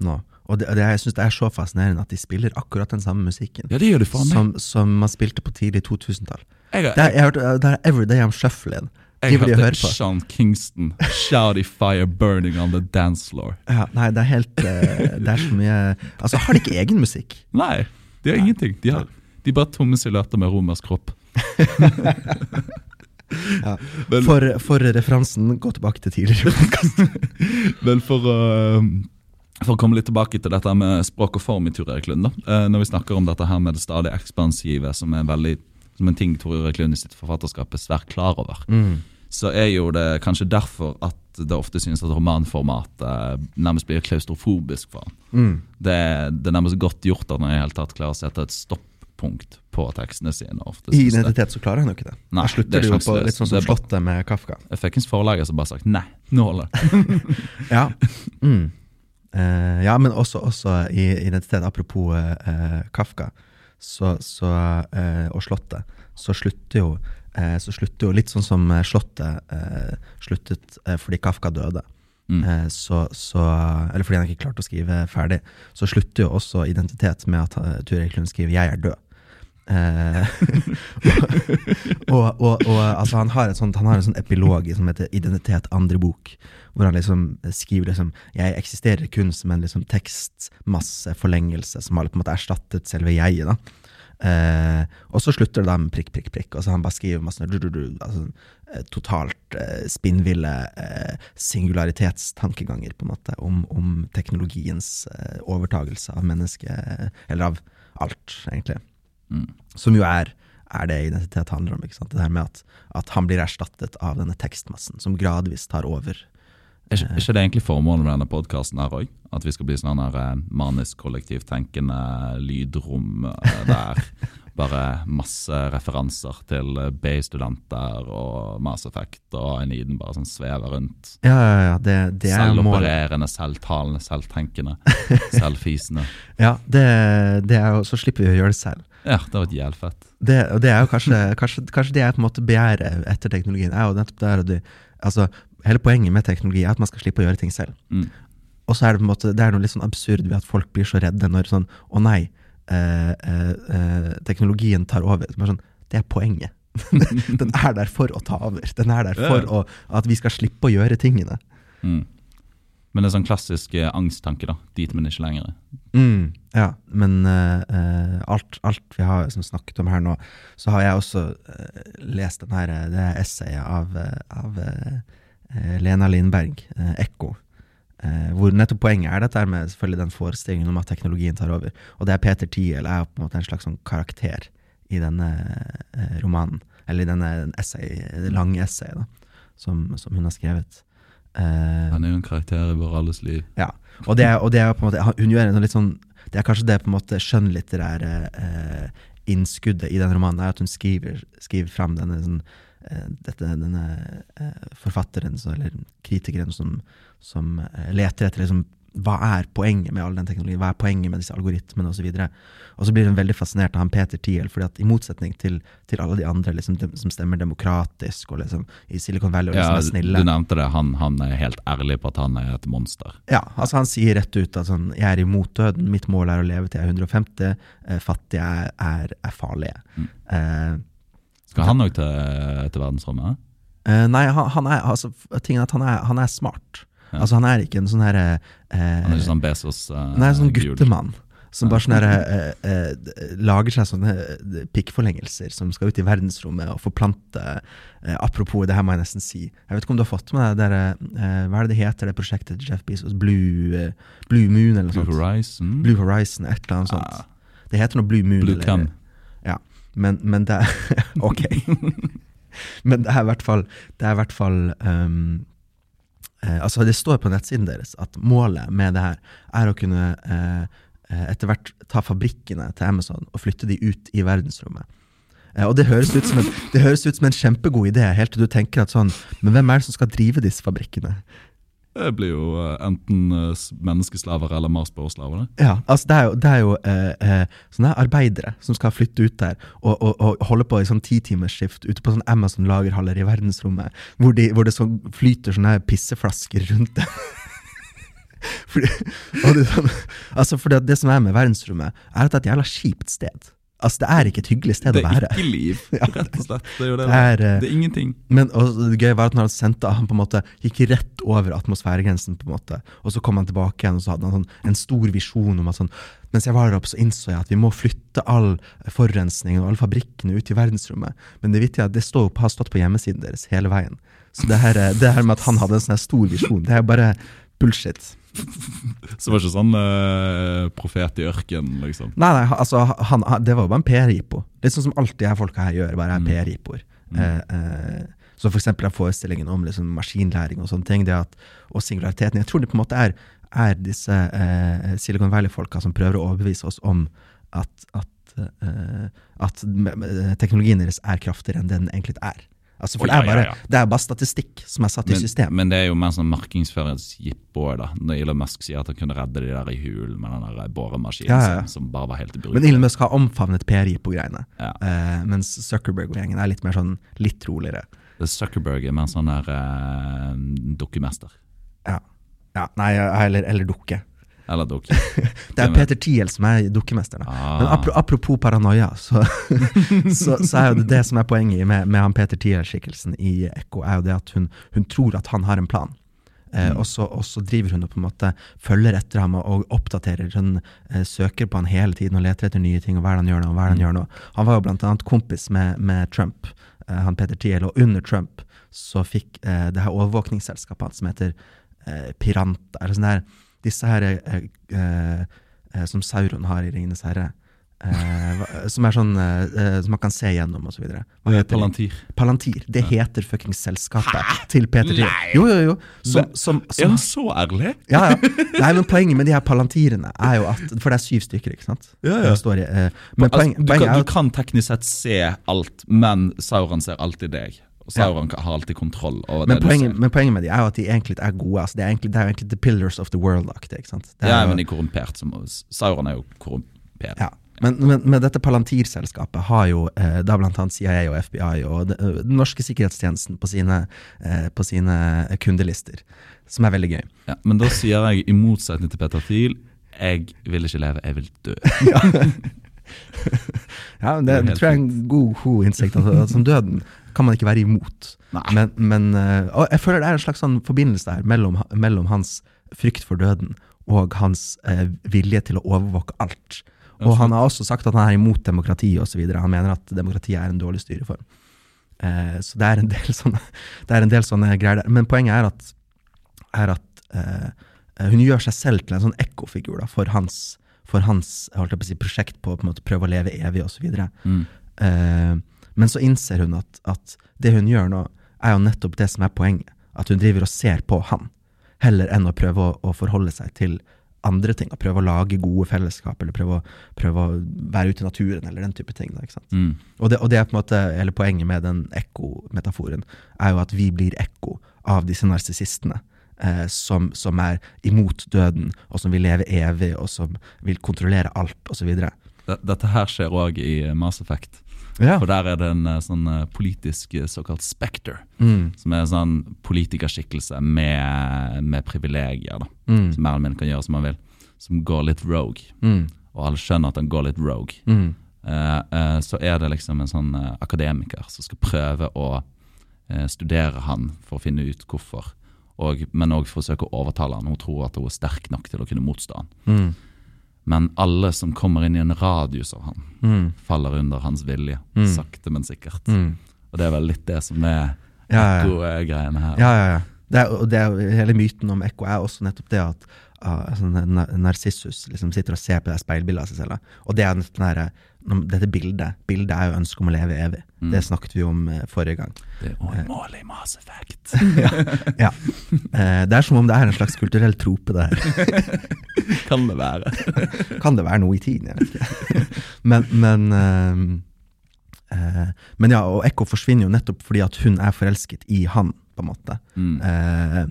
nå. Og det, det, jeg syns det er så fascinerende at de spiller akkurat den samme musikken Ja, det gjør du faen meg. som, som man spilte på tidlig 2000-tall. Jeg, Det har- jeg det er Every Day I'm Shuffling. jeg, vil jeg hørte høre på. Sean Kingston, 'Shouty Fire Burning on the Dance Floor'. Ja, nei, det er helt eh, Det er så mye Altså, har de ikke egen musikk? Nei, de har ingenting. De, har, de er bare tomme silhuetter med romersk kropp. (laughs) Ja. Men- For, for referansen, gå tilbake til tidligere. Vel, (laughs) for å, for å komme litt tilbake til dette med språk og form i Tor Erik Lund. Da. Eh, Når vi snakker om dette her med det stadig ekspansive, som er veldig, som en ting Tor Erik Lund i sitt forfatterskap er svært klar over, Mm. så er jo det kanskje derfor at det ofte synes at romanformatet nærmest blir klaustrofobisk for han. Mm. Det, det er nærmest godt gjort at han i hele tatt klarer å sette et stoppunkt på tekstene sine. Ofte, I identitet så klarer han jo ikke det. Nei, da slutter er det jo på litt sånn som Slottet med Kafka. Jeg fikk en forlager som bare sagt nei, nå holder det. (laughs) Ja, (laughs) mm. Eh, ja men også, også i identitet, apropos uh, Kafka så, så, uh, og Slottet, så slutter jo så slutter jo litt sånn som Slottet sluttet fordi Kafka døde. Mm. Så, så, eller fordi han ikke klarte å skrive ferdig. Så slutter jo også identitet med at uh, Ture Klund skriver 'jeg er død'. Eh, (laughs) og, og, og altså, han har, en sånn epilog som heter 'Identitet andre bok', hvor han liksom skriver liksom 'Jeg eksisterer kun som en liksom tekstmasseforlengelse som har på en måte erstattet selve jeget'. da Eh, og så slutter det da med prikk, prikk, prikk. Og så han bare skriver masse du, du, du, altså, eh, totalt eh, spinnville eh, singularitetstankeganger, på en måte, om, om teknologiens eh, overtagelse av mennesket, eller av alt, egentlig. Mm. Som jo er, er det identitet handler om. ikke sant? Det her med at, at han blir erstattet av denne tekstmassen, som gradvis tar over. Er ikke, er ikke det egentlig formålet med denne podkasten her òg? At vi skal bli sånn eh, manisk kollektivtenkende lydrom eh, der (laughs) bare masse referanser til BI-studenter og Mass Effect og Aniden bare sånn svever rundt. Ja, ja, ja, det, det er. Selvopererende, selvtalende, selvtenkende, (laughs) selvfisende. Ja, det, det jo, så slipper vi å gjøre det selv. Ja, det var jævlig fett. Det, og det er jo kanskje, kanskje, kanskje det jeg på en måte begjærer etter teknologien. er jo nettopp der du, altså, Hele poenget med teknologi er at man skal slippe å gjøre ting selv. Mm. Og så er det på en måte, det er noe litt sånn absurd ved at folk blir så redde når sånn Å nei, eh, eh, eh, teknologien tar over. Er sånn, det er poenget. (laughs) Den er der for å ta over. Den er der for å, at vi skal slippe å gjøre tingene. Mm. Men det er sånn klassisk eh, angsttanke, da. Dit, men ikke lenger. Mm, ja, men eh, eh, alt, alt vi har som snakket om her nå, så har jeg også eh, lest den her, det essayet av, av eh, Lena Lindberg, 'Ekko'. Eh, hvor nettopp poenget er dette med selvfølgelig den forestillingen om at teknologien tar over. Og det er Peter Thiel er på en måte en slags sånn karakter i denne eh, romanen. Eller i denne essay, lange essayet som, som hun har skrevet. Eh, Han er jo en karakter i vår alles liv. ja, og det, og det er på en måte Hun gjør en litt sånn Det er kanskje det på en måte skjønnlitterære eh, innskuddet i den romanen, er at hun skriver, skriver fram denne, sånn, dette, denne eh, forfatteren, eller kritikeren, som, som eh, leter etter liksom, hva er poenget med all den teknologien, hva er poenget med disse algoritmene osv. Og, og så blir hun veldig fascinert av han Peter Thiel, fordi at i motsetning til, til alle de andre liksom, de, som stemmer demokratisk og liksom, i Silicon Valley og Ja, liksom er snille du nevnte det. Han, han er helt ærlig på at han er et monster. Ja, altså han sier rett ut at sånn, jeg er imot døden, mitt mål er å leve til jeg er 150, eh, fattige er, er, er farlige. Mm. Eh, Skal han òg til, til verdensrommet? Uh, nei, han, han er, altså, tingen at han er, han er smart. Ja. Altså Han er ikke en sånn herre Han er eh, ikke sånn Bezos uh, Nei, sånn guttemann. Som bare sånn uh, eh, eh, lager seg sånne eh, pikkforlengelser som skal ut i verdensrommet og forplante uh, Apropos, det her må jeg nesten si. Jeg vet ikke om du har fått med deg eh, Hva er det det heter, det prosjektet til Jeff Bezos? Blue, eh, Blue Moon, eller noe Blue sånt? Horizon? Blue Horizon, et eller annet sånt. Ah, Det heter noe Blue Moon. Blue eller- Cum. Ja, men, men det er (laughs) Ok. men det er i hvert fall, det er i hvert fall um, eh, Altså, det står på nettsiden deres at målet med det her er å kunne eh, eh, etter hvert ta fabrikkene til Amazon og flytte de ut i verdensrommet. Eh, og det høres, ut som en, det høres ut som en kjempegod idé, helt til du tenker at sånn Men hvem er det som skal drive disse fabrikkene? Det blir jo eh, enten eh, menneskeslaver eller Marsborg-slaver. Ja, altså det er jo, det er jo eh, eh, sånne arbeidere som skal flytte ut der og, og, og holde på i sånn titimersskift ute på sånn Amazon-lagerhaller i verdensrommet, hvor, de, hvor det så flyter sånne pisseflasker rundt dem. (laughs) fordi, det, altså fordi det som er med verdensrommet, er at det er et jævla kjipt sted. Altså, det er ikke et hyggelig sted å være. Det er ikke liv, (laughs) rett og slett. Det er jo det. Det er, eh, det er ingenting. Men det gøye var at når han sendte Han på en måte gikk rett over atmosfæregrensen, på en måte og så kom han tilbake igjen og så hadde han sånn, en stor visjon om at sånn Mens jeg var der oppe, så innså jeg at vi må flytte all forurensningen og alle fabrikkene ut i verdensrommet. Men det vittige er at det står, har stått på hjemmesiden deres hele veien. Så det her, eh, det her med at han hadde en sånn stor visjon, det er bare bullshit. (laughs) Så var ikke sånn uh, profet i ørkenen, liksom. Nei, nei, altså, han, det var jo bare en PR-jippo. Litt sånn som alltid her folka her gjør, bare er Mm. PR-jippoer. Mm. Uh, uh, så for eksempel den forestillingen om liksom maskinlæring og sånne ting, det at, og singulariteten. Jeg tror det på en måte er, er disse eh, Silicon Valley-folka som prøver å overbevise oss om at, at, eh, at teknologien deres er kraftigere enn det den egentlig er. Altså, for Å, det, er ja, bare, ja, ja. det er bare statistikk som er satt i system. men det er jo mer sånn markedsføringsjippo da. Når Elon Musk sier at han kunne redde de der i hulen med den der boremaskinen Ja, ja, ja. som bare var helt Men. Elon Musk har omfavnet PR-greiene, Ja. eh, mens Zuckerberg-gjengen er litt mer sånn litt roligere. Zuckerberg er mer sånn der eh, dukkemester. Ja. ja nei, eller, eller dukke. Eller dukke. (laughs) Det er Peter Thiel som er dukkemesteren. Ah. Men apropos paranoia, så, (laughs) så, så er jo det det som er poenget med, med han Peter Thiel-skikkelsen i Ekko, er jo det at hun, hun tror at han har en plan. Eh, og, så, og så driver hun og på en måte følger etter ham og, oppdaterer. Hun eh, søker på han hele tiden og leter etter nye ting. og hva er det Han gjør nå, hva er det han gjør nå. Han var jo blant annet kompis med, med Trump, eh, han Peter Thiel, og under Trump så fikk eh, det her overvåkningsselskapet som heter eh, Piranta, eller sånn der, disse her eh, eh, eh, som Sauron har i Ringenes herre. Eh, som er sånn eh, eh, som man kan se gjennom. Hva heter det? Palantir. Palantir. Det heter fuckings selskapet til Peter Thiel. Jo, jo, jo. Som, som, Er han så ærlig? ja, ja. Nei, men poenget med de her palantirene er jo at For det er syv stykker, ikke sant? Ja, ja. Står eh, men poenget, altså, du, kan, du kan teknisk sett se alt, men Sauron ser alltid deg. Og Sauron har alltid kontroll over men det poenget, du ser. men poenget med de er jo at de egentlig er gode. Altså, det, er egentlig, det er egentlig the pillars of the world-aktig. ikke sant? Ja, men de er korrumpert. Som, Sauron er jo korrumpert. Ja. Men, men, men dette Palantir-selskapet har jo eh, da blant annet CIA og FBI og eh, den norske sikkerhetstjenesten på sine, eh, på sine kundelister, som er veldig gøy. Ja, men da sier jeg, i motsetning til Peter Thiel, jeg vil ikke leve, jeg vil dø. (laughs) (laughs) Ja, men Det det, tror jeg er en god, god innsikt. Altså, som døden kan man ikke være imot. Men, men eh, og jeg føler det er en slags sånn forbindelse der mellom, mellom hans frykt for døden og hans eh, vilje til å overvåke alt. Og han har også sagt at han er imot demokrati osv. Han mener at demokrati er en dårlig styreform. Eh, så det er en del (laughs) sånne, det er en del sånne greier der. Men poenget er at, er at eh, hun gjør seg selv til en sånn ekkofigur for hans, for hans si, prosjekt på å på måte prøve å leve evig osv. Mm. Eh, men så innser hun at, at det hun gjør nå, er jo nettopp det som er poenget. At hun driver og ser på han, heller enn å prøve å, å forholde seg til andre ting. og Prøve å lage gode fellesskap, eller prøve å, prøve å være ute i naturen, eller den type ting. Da? Mm. Og, det, og det er på en måte eller poenget med den ekko-metaforen, er jo at vi blir ekko av disse narsissistene. Eh, som, som er imot døden, og som vil leve evig, og som vil kontrollere alt, osv. Dette her skjer òg i Mass Effect. Ja. For der er det en eh, sånn eh, politisk eh, såkalt specter. Mm, Som er en sånn politikerskikkelse med, med privilegier. da mm, Som mer eller kan gjøre som han vil. Som går litt rogue. mm, Og alle skjønner at han går litt rogue. mm, Eh, eh, så er det liksom en sånn eh, akademiker som skal prøve å eh, studere han for å finne ut hvorfor. Og, men òg forsøke å overtale han. Hun tror at hun er sterk nok til å kunne motstå han. Men alle som kommer inn i en radius av han, mm, faller under hans vilje. Mm. Sakte, men sikkert. mm. Og det er vel litt det som er Ja, ja. ekko-greiene her. Ja, ja, ja. Det er, og det er, hele myten om ekko er også nettopp det at uh, sånn, Narsissus liksom sitter og ser på det speilbildet av seg selv. Og det er den derre- når- dette bildet Bildet er jo ønsket om å leve evig. Mm. Det snakket vi om eh, forrige gang. Det er målet i Mass Effect. (laughs) Ja. Eh, det er som om det er en slags kulturell trope, det her. (laughs) kan det være. (laughs) Kan det være noe i tiden? Jeg vet ikke. Men, men, uh, uh, men ja, og Ekko forsvinner jo nettopp fordi at hun er forelsket i han, på en måte. Mm. Eh, eh,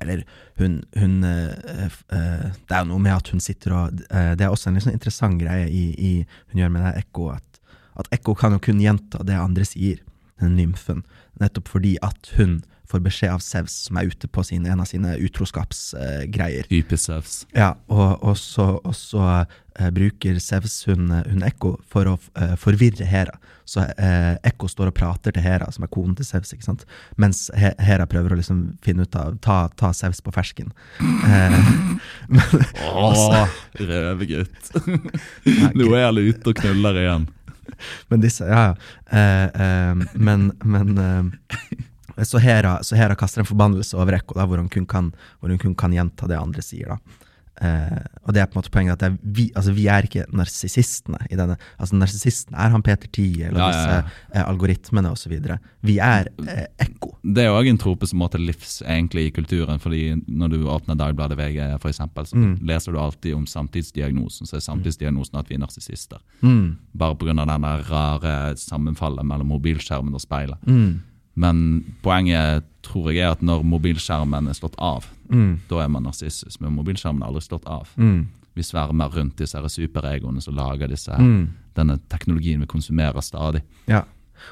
eller hun, hun eh, eh, Det er jo noe med at hun sitter og eh, Det er også en litt sånn interessant greie i, i hun gjør med det Ekko, at, at Ekko kan jo kun gjenta det andre sier, den nymfen, nettopp fordi at hun får beskjed av Sevs, som er ute på sin, en av sine utroskapsgreier. Typisk Sevs. Ja, og, og så, og så eh, bruker Sevs hun, hun Ekko for å eh, forvirre Hera. Så eh, Ekko står og prater til Hera, som er konen til Sevs, ikke sant? mens He Hera prøver å liksom finne ut av Ta, ta Sevs på fersken. Eh, (laughs) men, Åh, røvegutt. (laughs) Nå er alle ute og knuller igjen. men disse Ja, ja. Eh, eh, men men eh, så Hera, så Hera kaster en forbannelse over Ekko, da, hvor hun kun kan, hvor hun kun kan gjenta det andre sier. da. Eh, og det er på en måte poenget at er vi, altså vi er ikke narsissistene i denne. altså Narsissisten er han Peter Tie eller Ja, ja, disse ja. eh, algoritmene osv. Vi er eh, ekko. Det er òg en trope som må til livs egentlig i kulturen. fordi Når du åpner Dagbladet VG, for eksempel, så Mm. leser du alltid om samtidsdiagnosen. Så er samtidsdiagnosen at vi er narsissister. Mm, Bare pga. det rare sammenfallet mellom mobilskjermen og speilet. mm, Men poenget tror jeg er at når mobilskjermen er slått av, Mm. da er man narsissus. Men mobilskjermen er aldri slått av. Mm. Vi svermer rundt disse superegoene som lager disse, Mm. denne teknologien vi konsumerer stadig. Ja.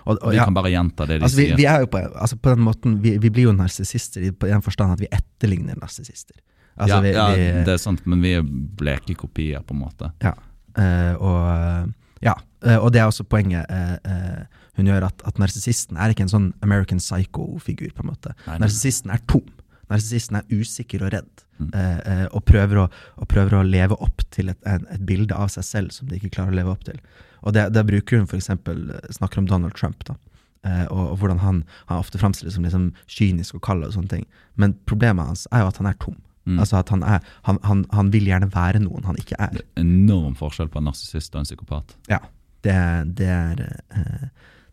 Og, og, Vi kan bare gjenta det de Altså, vi, sier. vi jo på, altså på den måten, vi, vi blir jo narsissister i den forstand at vi etterligner narsissister. Altså, ja, vi, ja, vi, det er sant, men vi er bleke kopier, på en måte. Ja, uh, og, ja, Uh, og det er også poenget Uh, hun gjør, at, at narsissisten er ikke en sånn American Psycho-figur. på en måte. Narsissisten er tom. Narsissisten er usikker og redd, Mm. eh, eh, og, prøver å, og prøver å leve opp til et, en, et bilde av seg selv som de ikke klarer å leve opp til. Og det, det bruker hun for eksempel, eh, snakker om Donald Trump, da. Eh, og, og hvordan han, han ofte framstilles som liksom kynisk og kald og sånne ting. Men problemet hans er jo at han er tom. Mm. Altså at han, er, han, han, han vil gjerne være noen han ikke er. Det er enorm forskjell på en narsissist og en psykopat. Ja, det, det er eh,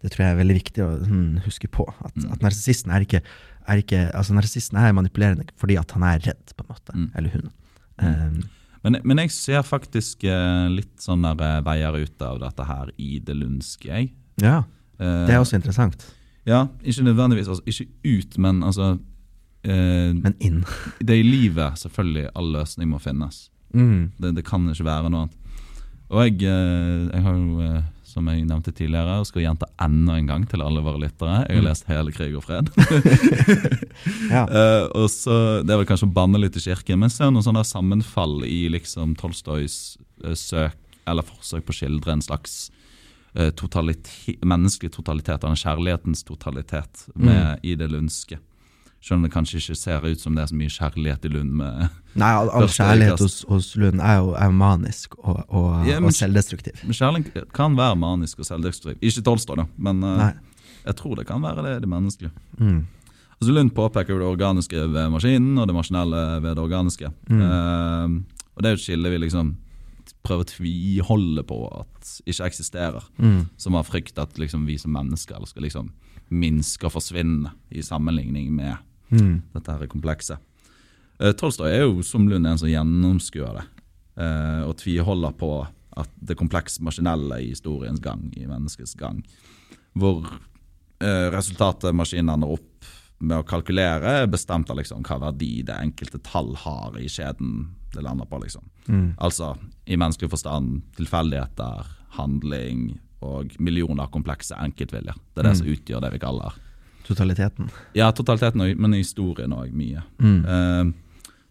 Det tror jeg er veldig viktig å sånn, huske på. At, Mm. at narsissisten er ikke, er ikke Altså, narsissisten er manipulerende fordi at han er redd, på en måte. Mm. Eller hun. Um, Men, men jeg ser faktisk eh, litt sånne eh, veier ut av dette her i det lundske, jeg. ja, Eh, det er også interessant. Ja, ikke nødvendigvis. Altså, ikke ut, men altså eh, Men inn. Det er i livet selvfølgelig all løsning må finnes. Mm. Det, det kan ikke være noe annet. Og jeg, eh, jeg har jo, eh, som jeg nevnte tidligere, og skal gjenta enda en gang til alle våre lyttere, jeg har Mm. lest hele Krig og fred. (laughs) Ja. uh, og så, Det er vel kanskje å banne litt i kirken, men ser noen sånne sammenfall i liksom Tolstojs uh, søk eller forsøk på å skildre en slags uh, totalitet, menneskelig totalitet, eller kjærlighetens totalitet, med, i det lundske. Selv om det kanskje ikke ser ut som det er så mye kjærlighet i Lund. med Nei, all, all kjærlighet hos, hos Lund er jo er manisk og, og, Ja, men- og selvdestruktiv. Men Kjærlighet kan være manisk og selvdestruktiv. Ikke Tolstoj, da, men eh, Nei. jeg tror det kan være det, det menneskelige. Mm. Altså Lund påpeker det organiske ved maskinen og det maskinelle ved det organiske. Mm. Eh, og det er jo et skille vi liksom prøver å tviholde på at ikke eksisterer. Mm. Som har frykt at liksom vi som mennesker skal liksom minske og forsvinne i sammenligning med Mm. dette her komplekse. Uh, Tolstoy er jo som Lund en som gjennomskuer det, uh, og tviholder på at det komplekse maskinelle i historiens gang, i menneskets gang, hvor uh, resultatet maskinen ender opp med å kalkulere, er bestemt av liksom hva verdi det enkelte tall har i skjeden det lander på. liksom. Mm. Altså i menneskelig forstand tilfeldigheter, handling og millioner komplekse enkeltviljer. Det er det som utgjør det vi kaller Totaliteten. ja, totaliteten, men historien òg mye. Mm. Uh,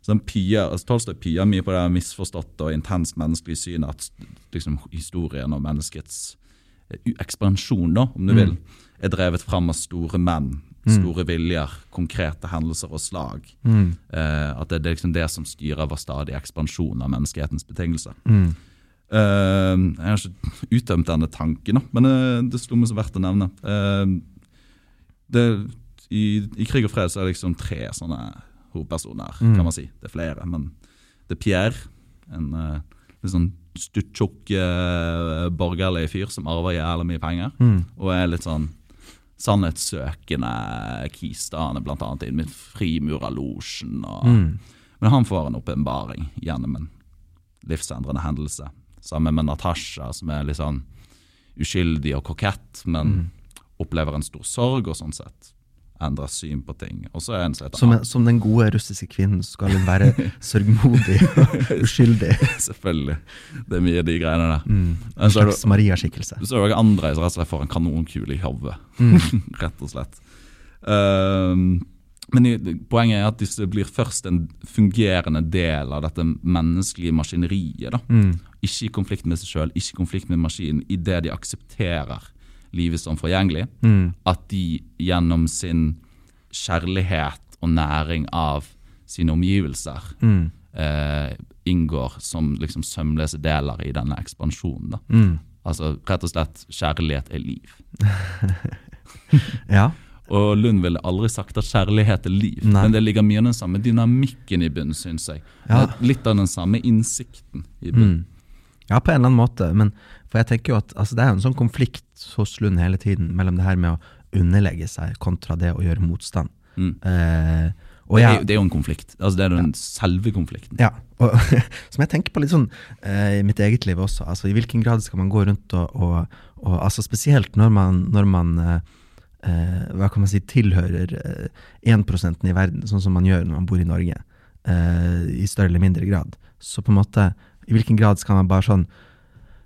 sånn den altså Tolstoy pier mye på det misforståtte og intenst menneskelige synet at liksom, historien og menneskets eh, ekspansjon, da, om du Mm. vil, er drevet fram av store menn, store viljer, konkrete hendelser og slag. Mm. Eh, at det er liksom det som styrer vår stadige ekspansjon av menneskehetens betingelser. Mm. Eh, jeg har ikke utømt denne tanken, da, men eh, det slo meg som verdt å nevne. Eh, det, i, I krig og fred så er det liksom tre sånne hovedpersoner, Mm. kan man si. Det er flere, men det er Pierre, en litt sånn stuttjukk uh, borgerlig fyr som arver jævlig mye penger, Mm. og er litt sånn sannhetssøkende kis. da Han er blant annet inne med Frimurerlosjen. Mm. men han får en åpenbaring gjennom en livsendrende hendelse. Sammen med Natasha, som er litt sånn uskyldig og kokett, men Mm. Opplever en stor sorg og sånn sett endrer syn på ting. Og så er en som heter Som, den gode russiske kvinnen skal hun være (laughs) sørgmodig og uskyldig. (laughs) Selvfølgelig. Det er mye av de greiene der. Mm. En slags Maria-skikkelse. Så er det også andre som rett og slett får en kanonkule i hodet, Mm. (laughs) rett og slett. Um, men poenget er at disse blir først en fungerende del av dette menneskelige maskineriet. Mm. Ikke i konflikt med seg sjøl, ikke i konflikt med maskinen, idet de aksepterer livet som forgjengelig. Mm. At de gjennom sin kjærlighet og næring av sine omgivelser Mm. eh, inngår som liksom sømløse deler i denne ekspansjonen. Mm. Altså rett og slett kjærlighet er liv. (laughs) Ja. Og Lund ville aldri sagt at kjærlighet er liv, Nei. men det ligger mye av den samme dynamikken i bunnen, syns jeg. Ja. Litt av den samme innsikten i bunnen. Mm. Ja, på en eller annen måte. Men for jeg tenker jo at altså, det er jo en sånn konflikt hos Lund hele tiden mellom det her med å underlegge seg kontra det å gjøre motstand. Mm. Eh, og Det, er, jo- det er jo en konflikt. Altså, det er den selve konflikten. ja, og, (laughs) som jeg tenker på litt sånn eh, i mitt eget liv også. Altså, I hvilken grad skal man gå rundt og, og, og altså Spesielt når man, når man eh, eh, hva kan man si, tilhører eh, 1 i verden, sånn som man gjør når man bor i Norge, eh, i større eller mindre grad. Så på en måte, i hvilken grad skal man bare sånn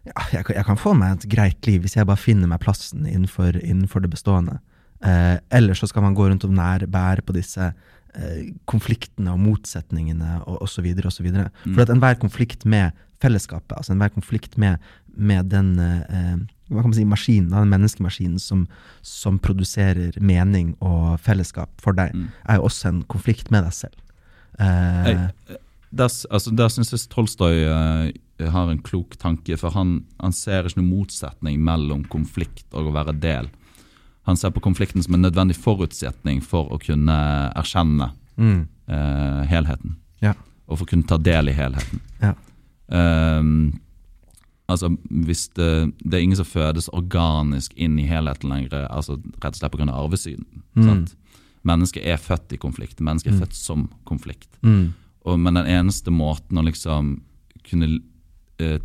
ja, jeg, jeg kan få meg et greit liv hvis jeg bare finner meg plassen innenfor, innenfor det bestående. Eh, eller så skal man gå rundt og nær, bære på disse eh, konfliktene og motsetningene og osv. osv. For at enhver konflikt med fellesskapet, altså enhver konflikt med, med den eh, hva kan man si, maskinen, den menneskemaskinen som, som produserer mening og fellesskap for deg, Mm. er jo også en konflikt med deg selv. Eh, Jeg, der, altså, der syns jeg Tolstoy uh, har en klok tanke, for han, han ser ikke noen motsetning mellom konflikt og å være del. Han ser på konflikten som en nødvendig forutsetning for å kunne erkjenne mm, uh, helheten. ja, Og for å kunne ta del i helheten. ja. Um, altså, hvis det, det er ingen som fødes organisk inn i helheten lenger, altså rett og slett pga. arvesyden. Mm. sant? Mennesket er født i konflikt. Mennesket er Mm. født som konflikt. Mm, Og, men den eneste måten å liksom kunne eh,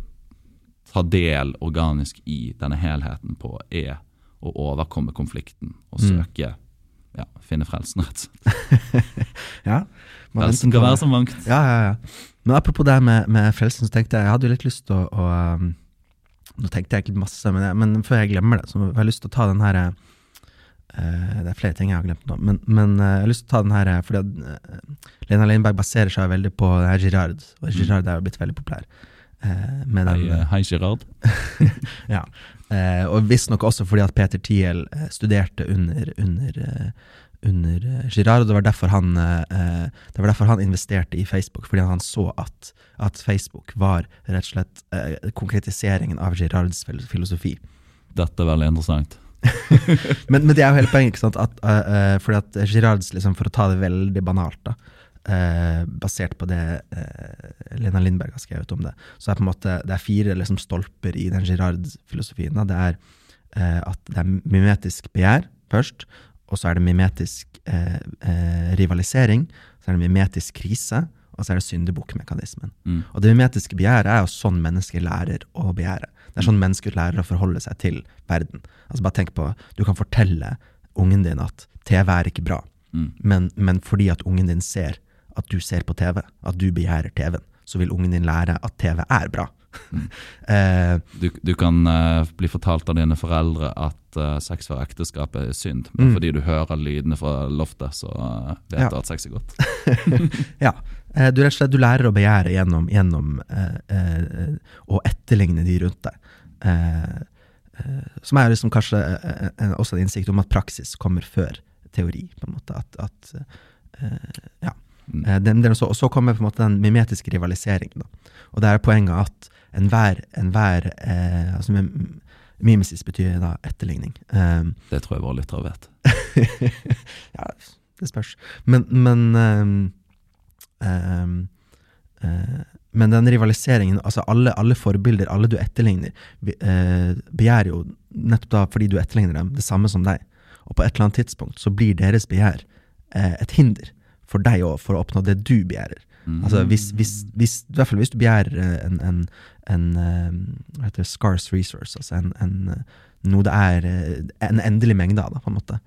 ta del organisk i denne helheten på, er å overkomme konflikten og Mm. søke ja, finne frelsen, rett og slett. (laughs) ja. Frelsen kan være så mangt. Ja, ja, ja. Men apropos det med, med frelsen, så tenkte jeg jeg hadde jo litt lyst til å, å um, Nå tenkte jeg egentlig masse, men, jeg, men før jeg glemmer det, så har jeg lyst til å ta den her eh, Det er flere ting jeg har glemt nå, men, men eh, jeg har lyst til å ta den her eh, fordi eh, Lena Leinberg baserer seg veldig på det her Girard, og Girard er jo blitt veldig populær. eh, med Hei, den, eh, hei Girard. (laughs) ja. Eh, og visstnok også fordi at Peter Thiel eh, studerte under, under, eh, under eh, Girard, og det var, derfor han, eh, det var derfor han investerte i Facebook, fordi han så at, at Facebook var rett og slett eh, konkretiseringen av Girards filosofi. Dette er veldig interessant. (laughs) Men, men det er jo hele poenget, ikke sant? At, uh, uh, fordi at Girards, liksom, for å ta det veldig banalt, da, uh, basert på det Lena Lindberg har skrevet om det, så er på en måte, det er fire liksom, stolper i den Girard-filosofien. Det er at det er mimetisk begjær først, og så er det mimetisk rivalisering, så er det mimetisk krise, og så er det syndebukkmekanismen. Mm. Og det mimetiske begjæret er jo sånn mennesker lærer å begjære. Det er sånn mennesker lærer å forholde seg til verden. Altså Bare tenk på, du kan fortelle ungen din at TV er ikke bra, Mm. men, men fordi at ungen din ser at du ser på TV, at du begjærer TV-en, så vil ungen din lære at TV er bra. (laughs) eh, Du, du kan eh, bli fortalt av dine foreldre at uh, sex før ekteskap er synd, men Mm. fordi du hører lydene fra loftet, så uh, vet Ja. du at sex er godt. (laughs) ja. Eh, du, rett og slett, du lærer å begjære gjennom, gjennom eh, eh, å etterligne de rundt deg. Eh, eh, som er liksom kanskje eh, også en innsikt om at praksis kommer før teori. på en måte, at, at eh, ja. Mm. Den, den, så, og så kommer på en måte den mimetiske rivaliseringen. Da. Og det er poenget at enhver, en eh, altså, mim- Mimesis betyr da etterligning. Eh, Det tror jeg våre lyttere vet. (laughs) ja, det spørs. Men, men ehm, ehm, eh, Men den rivaliseringen, altså alle, alle forbilder, alle du etterligner, eh, begjærer jo nettopp da fordi du etterligner dem, det samme som deg. Og på et eller annet tidspunkt så blir deres begjær eh, et hinder for deg òg, for å oppnå det du begjærer. Mm. Altså hvis, hvis, hvis, I hvert fall hvis du begjærer eh, en, en, en hva heter det, scarce resource, altså en, en, noe det er en endelig mengde av, da, på en måte.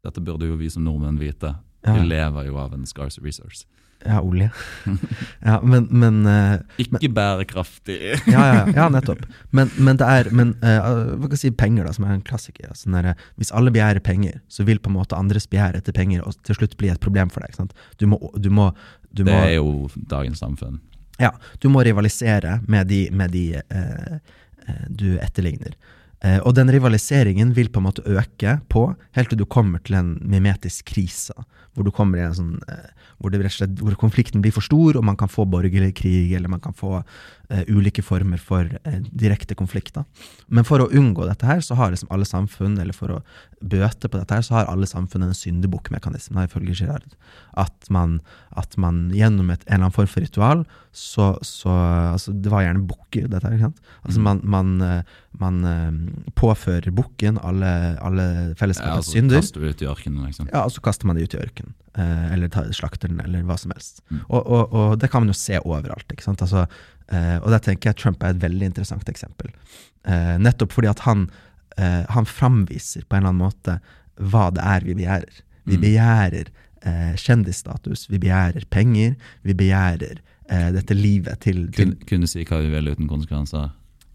Dette burde jo vi som nordmenn vite. Ja. Vi lever jo av en scarce resource. Ja, olje. (laughs) ja, men, men eh, Ikke bærekraftig. ja, ja, ja, nettopp. Men, men det er men, uh, hva kan jeg si, penger, da, som er en klassiker. Altså, den der, hvis alle begjærer penger, så vil på en måte andres begjær etter penger og til slutt bli et problem for deg. Ikke sant? Du må, du må, du Det er jo dagens samfunn. ja, du må rivalisere med de, med de uh, du etterligner. Eh, og den rivaliseringen vil på en måte øke på helt til du kommer til en mimetisk krise. Hvor du kommer i en sånn eh, hvor, slett, hvor konflikten blir for stor, og man kan få borgerlig krig, eller man kan få eh, ulike former for eh, direkte konflikter. Men for å unngå dette her, så har liksom alle samfunn, eller for å bøte på dette her, så har alle samfunn en syndebukkmekanisme, ifølge Girard. At man, at man gjennom et, en eller annen form for ritual, så, så altså Det var gjerne bukker, dette her. ikke sant? Altså man, man, eh, man eh, påfører bukken alle, alle Ja, fellesskapets altså, synder. kaster du ut i ørkenen, liksom. Ja, og så kaster man det ut i ørkenen. Eh, eller tar, slakter den, eller hva som helst. Mm. Og, og, og det kan man jo se overalt. ikke sant? Altså, eh, og der tenker jeg Trump er et veldig interessant eksempel. Eh, nettopp fordi at han eh, han framviser på en eller annen måte hva det er vi begjærer. Vi Mm. begjærer eh, kjendisstatus, vi begjærer penger, vi begjærer dette livet til, til Kun, kunne si hva vi vil uten konsekvenser.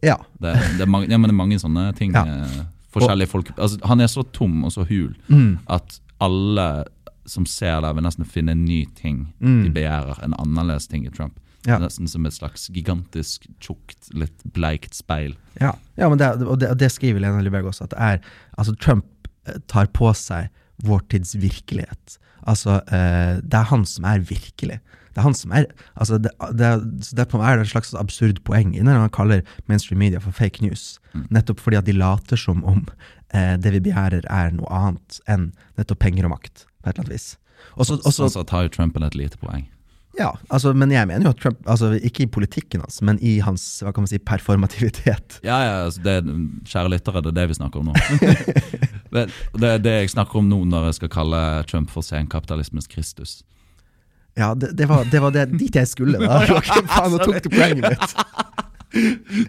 Ja. Det, det, er mange, ja, men det er mange sånne ting. Ja. eh, Forskjellige folk altså, Han er så tom og så hul Mm. at alle som ser det, vil nesten finne en ny ting Mm. de begjærer. En annerledes ting i Trump. Ja. Nesten som et slags gigantisk, tjukt, litt bleikt speil. Ja, ja men det, og, det, og det skriver Lena Lyberg også, at det er Altså, Trump eh, tar på seg vår tids virkelighet. Altså, eh, det er han som er virkelig. Det er han som er altså det, det, det på meg er det et slags absurd poeng i når han kaller mainstream media for fake news. Nettopp fordi at de later som om eh, det vi begjærer er noe annet enn nettopp penger og makt, på et eller annet vis. Også, også, så sett har jo Trump et lite poeng. ja, altså, men jeg mener jo at Trump, altså ikke i politikken hans, men i hans hva kan man si, performativitet. (laughs) Ja, ja, altså det, kjære lyttere, det er det vi snakker om nå. (laughs) det, det det jeg snakker om nå når jeg skal kalle Trump for senkapitalismens Kristus. Ja, det, det, var, det var det dit jeg skulle. da. (laughs) Faen, nå tok du poenget mitt. (laughs)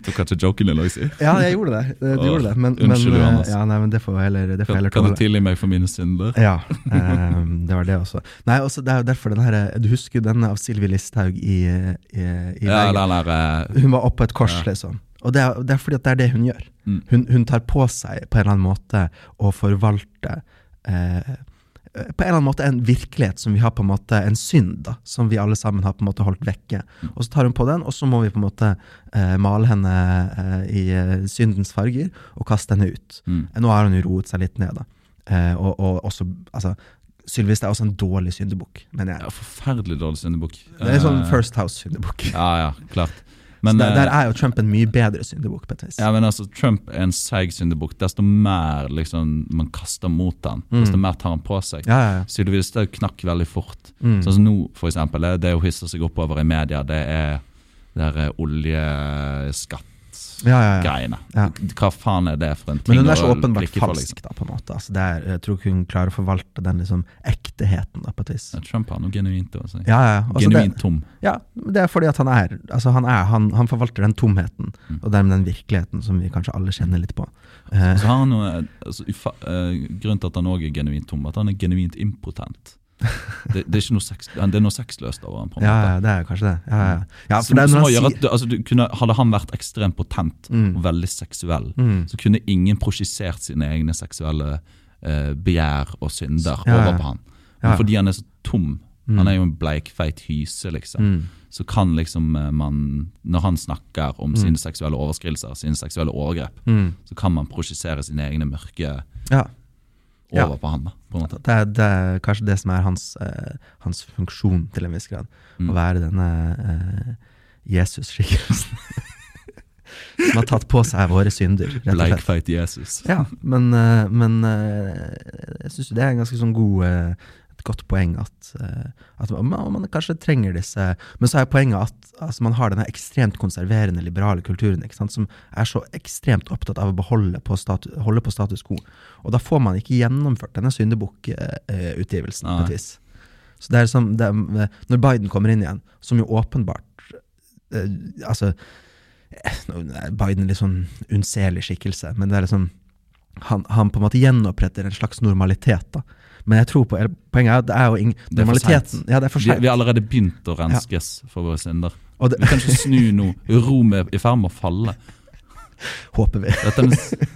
Tok kanskje joken din, Loisy? Ja, jeg gjorde det. Eh, Du Åh, gjorde det. Men, unnskyld, men, eh, ja, nei, men det får heller, det får Kan, heller kan du tilgi meg for mine synder? Ja, um, det var det også. Nei, også, Det er jo derfor den her, Du husker jo denne av Sylvi Listhaug i, i, i Ja, der uh, Hun var oppe på et kors, Ja. liksom. Og det er, det er fordi at det er det hun gjør. Mm. Hun, hun tar på seg på en eller annen måte å forvalte eh, på en eller annen måte en virkelighet som vi har på en måte en synd, da, som vi alle sammen har på en måte holdt vekke. Og så tar hun på den, og så må vi på en måte eh, male henne eh, i eh, syndens farger og kaste henne ut. Mm. Eh, Nå har hun jo roet seg litt ned, da. Eh, og, og også, altså, Sylvis er også en dårlig syndebukk, mener ja. Forferdelig dårlig syndebukk. Det er sånn Eh, First House-syndebukk. Ja, ja, klart. Men, der, der eh, er jo Trump en mye bedre syndebukk, ja, men altså, Trump er en seig syndebukk. Desto mer liksom, man kaster mot han, desto mer tar han på seg. Ja, ja, ja. Sylvi Listhaug knakk veldig fort. Mm. Sånn som nå, for eksempel. Det, å hun hisser seg oppover i media, det er det der oljeskatt-greiene. Ja, ja, ja. Hva faen er det for en ting Men hun er så åpenbart falsk, da, på en måte. Altså, det er, jeg tror ikke hun klarer å forvalte den liksom ekteheten, da, på et vis. Trump har noe genuint. Ja, ja. Altså, Genuint tom. ja, det er fordi at han er Altså, han er Han, han forvalter den tomheten, Mm. og dermed den virkeligheten som vi kanskje alle kjenner litt på. Så, Så har han noe, altså, ufa, uh, grunnen til at han òg er genuint tom, at han er genuint impotent. (laughs) Det, det er ikke noe sex, det er noe sexløst over han på en ja, måte. ja, det er kanskje det. Ja, ja. ja som, det som at du, altså, du kunne, Hadde han vært ekstremt potent Mm. og veldig seksuell, Mm. så kunne ingen prosjisert sine egne seksuelle eh, begjær og synder Ja, over på han. Men fordi han er så tom, Mm. han er jo en bleikfeit hyse, liksom, Mm. så kan liksom eh, man, når han snakker om sine seksuelle overskridelser, sine seksuelle overgrep, Mm. så kan man prosjisere sine egne mørke Ja. Ja. på han. da, på en måte. Det er, det er kanskje det som er hans, eh, hans funksjon, til en viss grad. Mm. Å være denne eh, Jesus-skikkelsen. (laughs) som har tatt på seg våre synder, rett og slett. Bleikfeit Jesus. Ja, men, eh, men eh, jeg syns det er en ganske sånn god eh, godt poeng at, eh, at man, man kanskje trenger disse Men så er poenget at altså, man har denne ekstremt konserverende liberale kulturen ikke sant, som er så ekstremt opptatt av å beholde på status, holde på status quo. Og da får man ikke gjennomført denne syndebukkutgivelsen, på et vis. Så det er som det, Når Biden kommer inn igjen, som jo åpenbart eh, Altså Biden er litt sånn unnselig skikkelse, men det er liksom han, han på en måte gjenoppretter en slags normalitet. da. Men jeg tror på, poenget er at det er jo ing, Det er normaliteten. Ja, det er for Vi, sent. vi har allerede begynt å renskes for våre synder. Vi kan ikke snu nå. Rom er i ferd med å falle. (laughs) håper vi. Dette er den,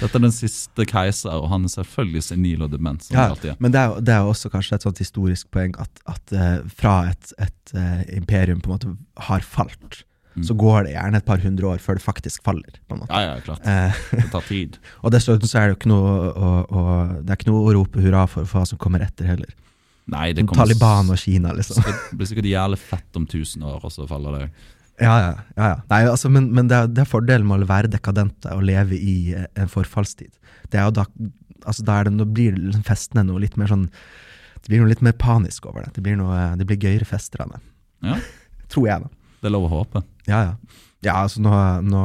dette er den siste keiser, og han er selvfølgelig senil og dement. som Ja, det men det er, det er også kanskje et sånt historisk poeng at, at uh, fra et, et uh, imperium på en måte har falt, Mm. så går det gjerne et par hundre år før det faktisk faller. Ja, ja, klart. Eh, Det tar tid. (laughs) og dessuten så er det jo ikke noe å, å, det er ikke noe å rope hurra for hva som kommer etter heller. Nei, det kommer Taliban og Kina, liksom. Det blir sikkert jævlig fett om tusen år, og så faller det. Ja, ja. ja, ja. Nei, altså, men, men det, er, det er fordelen med å være dekadente og leve i eh, en forfallstid. Det er jo da, altså, da, det, da blir festene noe litt mer sånn Det blir noe litt mer panisk over det. Det blir, noe, det blir gøyere fester av det. Ja, Tror jeg, da. Det er lov å håpe. Ja, ja. Ja, altså nå, nå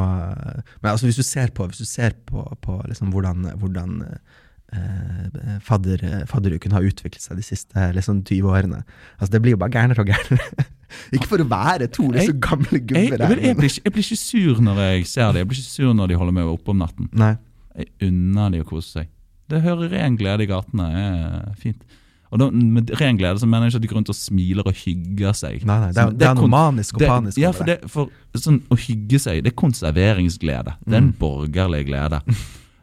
Men altså hvis du ser på, hvis du ser på, på liksom hvordan, hvordan eh, fadder, fadderuken har utviklet seg de siste liksom, 20 årene Altså Det blir jo bare gærnere og gærnere. (laughs) ikke for å være to liksom, Jeg- gamle Jeg, gubber men jeg, jeg, blir ikke, jeg blir ikke sur når jeg ser det. Jeg blir ikke sur når de holder meg oppe om natten. Nei. Jeg unner de å kose seg. Det hører ren glede i gatene er fint. Og da, Med ren glede så mener jeg ikke at de går rundt og smiler og hygger seg. Nei, nei, det er, det er noe manisk og det- panisk Ja, for, det, for sånn, Å hygge seg, det er konserveringsglede. Det er en Mm. borgerlig glede. (laughs)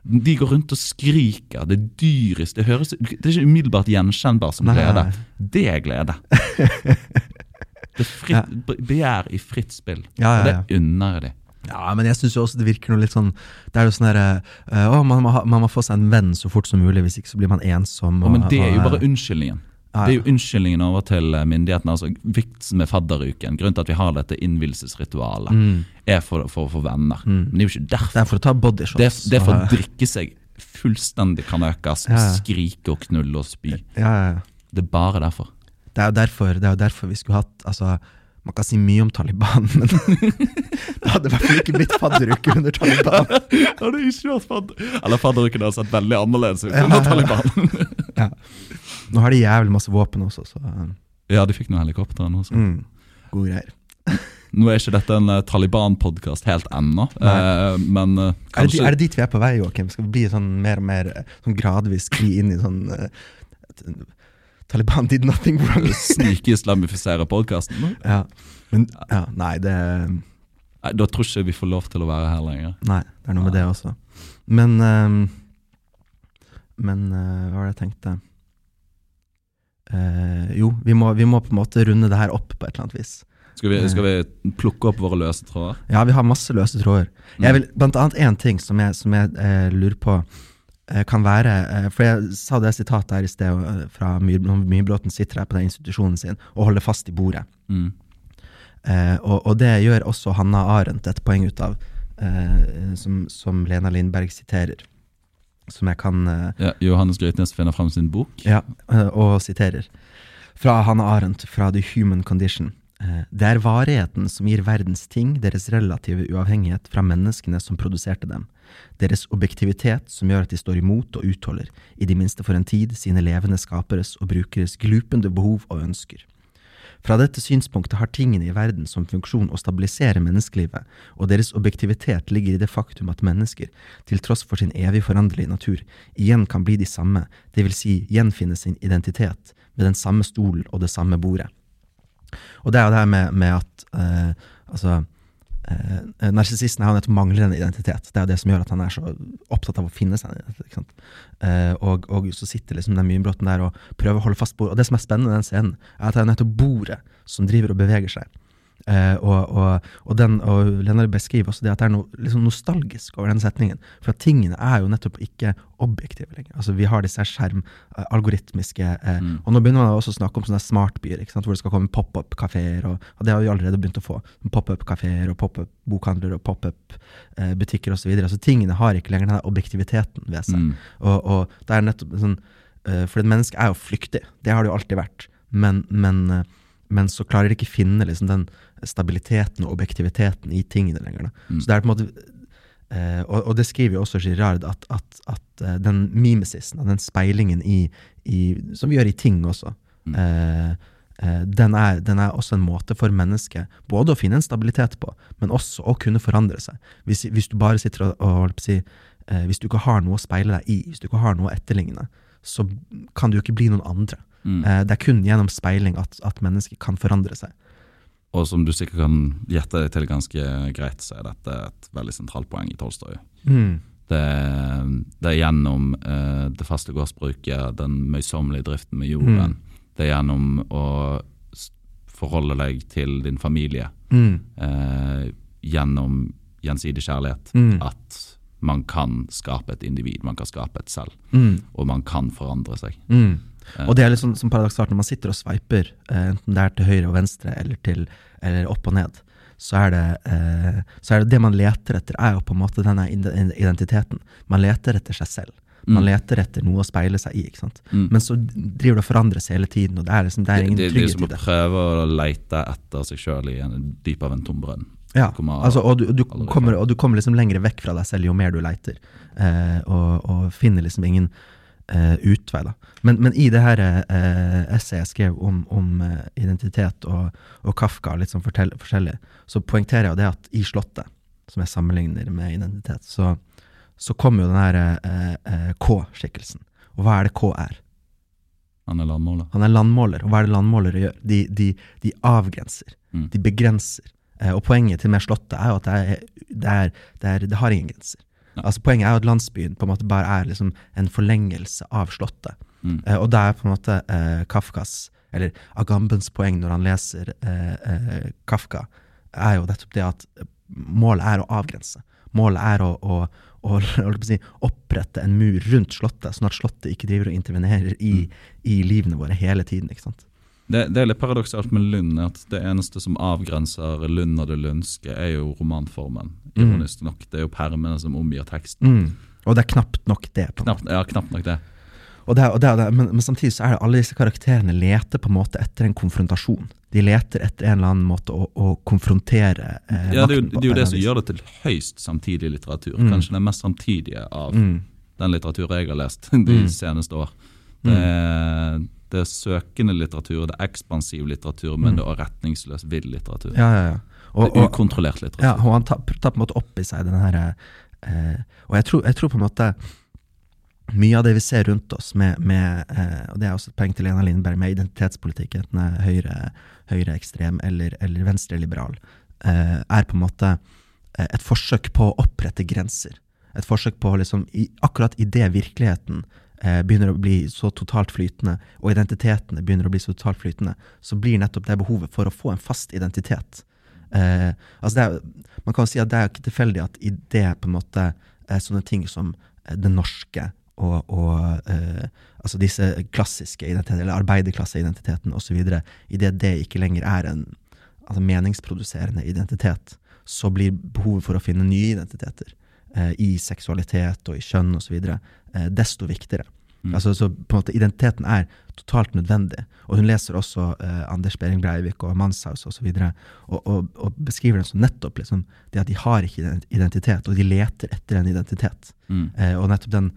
De går rundt og skriker. Det er dyrisk. Det, høres, det er ikke umiddelbart gjenkjennbart som Nei. glede. Det er glede. (laughs) Det er fritt, begjær i fritt spill. Ja, ja, ja. det unner jeg de. Ja, men jeg syns jo også det virker noe litt sånn Det er jo sånn derre uh, man man må få seg en venn så fort som mulig, hvis ikke så blir man ensom. Ja, men det er jo bare unnskyldningen. Det er jo unnskyldningen over til eh, myndighetene. altså Vitsen med fadderuken, grunnen til at vi har dette innvielsesritualet, Mm. er for, for få venner. Mm. Men det er jo ikke derfor. Det er for å ta bodyshots. Det det er for å drikke seg fullstendig kanøkas, Ja, skrike og knulle og spy. ja, ja, ja. Det er bare derfor. Det er jo derfor, det er jo derfor vi skulle hatt Altså, man kan si mye om Taliban, men (laughs) det hadde i hvert fall ikke blitt fadderuke under Taliban. (laughs) hadde ikke vært fadder... Eller fadderuken hadde sett veldig annerledes ut under. Taliban. (laughs) Ja. Nå har de jævlig masse våpen også, så eh, Ja, de fikk noen helikoptre nå. Så. mm, Gode greier. Nå er ikke dette en uh, Taliban-podkast helt ennå, uh, men eh, Er det, er det dit vi er på vei, Joakim? Skal vi bli sånn mer og mer eh, sånn gradvis skli inn i sånn eh, eh, Taliban did nothing wrong. snikislamifisere podkasten? ja. Men ja, nei, det Nei, Da tror ikke vi får lov til å være her lenger. Nei, det er noe med det også. Men um, Men uh, hva var det jeg tenkte? Uh, jo, vi må, vi må på en måte runde det her opp på et eller annet vis. Skal vi, skal vi plukke opp våre løse tråder? Ja, vi har masse løse tråder. Mm. Jeg vil, blant annet én ting som jeg, som jeg eh, lurer på eh, kan være eh, For jeg sa det sitatet her i sted eh, fra Myhr- Myrbråten sitter her på den institusjonen sin og holder fast i bordet. Mm. Eh, og, og det gjør også Hanna Arendt et poeng ut av, eh, som, som Lena Lindberg siterer. Som jeg kan eh, Ja, Johannes Grytnes finner frem sin bok. Ja, eh, og siterer. Fra Hanna Arendt fra The Human Condition. Eh, Det er varigheten som gir verdens ting deres relative uavhengighet fra menneskene som produserte dem. Deres objektivitet som gjør at de står imot og utholder, i det minste for en tid, sine levende skaperes og brukeres glupende behov og ønsker. Fra dette synspunktet har tingene i verden som funksjon å stabilisere menneskelivet, og deres objektivitet ligger i det faktum at mennesker, til tross for sin evig foranderlige natur, igjen kan bli de samme, det vil si gjenfinne sin identitet med den samme stolen og det samme bordet. Og det er jo det her med, med at eh, altså, eh, Narsissisten mangler en identitet. Det er jo det som gjør at han er så opptatt av å finne seg en. Eh, og, og så sitter liksom den Myrbråten der og prøver å holde fast bordet. Og det som er spennende i den scenen, er at det er nettopp bordet som driver og beveger seg. Eh, og, og, og, den, og Lennart beskriver også det at det er noe liksom nostalgisk over den setningen. For at tingene er jo nettopp ikke objektive lenger. Altså Vi har disse skjermalgoritmiske skjerm, eh, eh, Mm. Og nå begynner man også å snakke om sånne smartbyer, ikke sant? hvor det skal komme pop-up-kafeer. Og, og det har vi allerede begynt å få. Pop-up-kafeer og pop-up-bokhandler og pop-up-butikker osv. Så videre. altså, tingene har ikke lenger den objektiviteten ved seg. Mm. Og, og det er nettopp sånn eh, For et menneske er jo flyktig. Det har det jo alltid vært. Men, men, eh, men så klarer de ikke finne liksom, den stabiliteten og objektiviteten i tingene lenger. Da. Mm. Så det er på en måte eh, og, og det skriver jo også Girard, at, at, at eh, den mimesisen, den speilingen i, i Som vi gjør i ting også. Mm. eh, eh, den, er, den er også en måte for mennesket både å finne en stabilitet på, men også å kunne forandre seg. Hvis, hvis du bare sitter og, og si, eh, Hvis du ikke har noe å speile deg i, hvis du ikke har noe å etterligne, så kan du jo ikke bli noen andre. Mm. Eh, det er kun gjennom speiling at, at mennesket kan forandre seg. Og som du sikkert kan gjette deg til ganske greit, så er dette et veldig sentralt poeng i Tolstoy. Mm. Det, det er gjennom eh, det faste gårdsbruket, den møysommelige driften med jorden. Det er gjennom å forholde deg til din familie, Mm. eh, gjennom gjensidig kjærlighet, Mm. at man kan skape et individ, man kan skape et selv, Mm. og man kan forandre seg. Mm. Og det er litt sånn, som paradoksalt når man sitter og sveiper, eh, enten det er til høyre og venstre eller, til, eller opp og ned, så er, det, eh, så er det det man leter etter, er jo på en måte denne identiteten. Man leter etter seg selv. Man Mm. leter etter noe å speile seg i. ikke sant? Mm. Men så driver det og forandres hele tiden, og det er liksom, det er ingen det, det er trygghet som i å prøve å lete etter seg sjøl i en dyp av en tom brønn. Ja, altså, og, du, du kommer, og du kommer liksom lenger vekk fra deg selv jo mer du leiter, eh, og, og finner liksom ingen eh, utvei. da. Men, men i det her eh, essayet jeg skrev om, om eh, identitet og, og Kafka, litt sånn fortell, forskjellig, så poengterer jeg det at i Slottet, som jeg sammenligner med identitet, så, så kommer jo den her eh, eh, K-skikkelsen. Og hva er det K er? Han er landmåler. Han er landmåler, og hva er det landmålere gjør? De, de, de avgrenser. Mm. De begrenser. Eh, og poenget til med Slottet er jo at det, er, det, er, det, er, det har ingen grenser. Altså Poenget er jo at landsbyen på en måte bare er liksom en forlengelse av Slottet. Mm. Eh, og det er på en måte eh, Kafkas, eller Agambens poeng når han leser eh, eh, Kafka, er jo nettopp det at målet er å avgrense. Målet er å, å, å, (laughs) å opprette en mur rundt Slottet, sånn at Slottet ikke driver og intervenerer i, i livene våre hele tiden. ikke sant? Det, det er litt paradoksalt med Lund, at det eneste som avgrenser Lund og det lundske, er jo romanformen. Ironisk nok. Det er jo permene som omgir teksten. Mm. Og det er knapt nok det. Knapt, ja, knapt nok det. Og det, og det, og det, men, men samtidig så er det alle disse karakterene leter på en måte etter en konfrontasjon. De leter etter en eller annen måte å, å konfrontere eh, Ja, det, er jo, det er jo det som gjør det til høyst samtidig litteratur. Mm. Kanskje den mest samtidige av. Mm. den litteraturen jeg har lest de Mm. seneste år. Det er, det er søkende litteratur, det er ekspansiv litteratur, men Mm. det er retningsløs vill litteratur. Ja, ja, ja. Og, det er ukontrollert litteratur. ja, og han tar, tar på en måte opp i seg den her eh, Og jeg tror, jeg tror på en måte mye av det vi ser rundt oss med, med eh, og det er også et poeng til Lena Lindberg, med identitetspolitikk, enten er høyre, høyreekstrem eller, eller venstreliberal, eh, er på en måte eh, et forsøk på å opprette grenser. Et forsøk på liksom, i, akkurat idet virkeligheten begynner å bli så totalt flytende, og identitetene begynner å bli så totalt flytende, så blir nettopp det behovet for å få en fast identitet. Eh, altså er, man kan si at det er ikke tilfeldig at i det på en måte er sånne ting som eh, det norske og, og eh, altså disse klassiske identiteter, eller arbeiderklasseidentiteten osv., idet det ikke lenger er en altså meningsproduserende identitet, så blir behovet for å finne nye identiteter eh, i seksualitet og i kjønn osv. Eh, desto viktigere. Mm. Altså, så på en måte Identiteten er totalt nødvendig. Og hun leser også eh, Anders Behring Breivik og Manshaus osv. Og, og, og beskriver dem som nettopp liksom, det at de har ikke identitet, og de leter etter en identitet. Mm. Eh, og nettopp den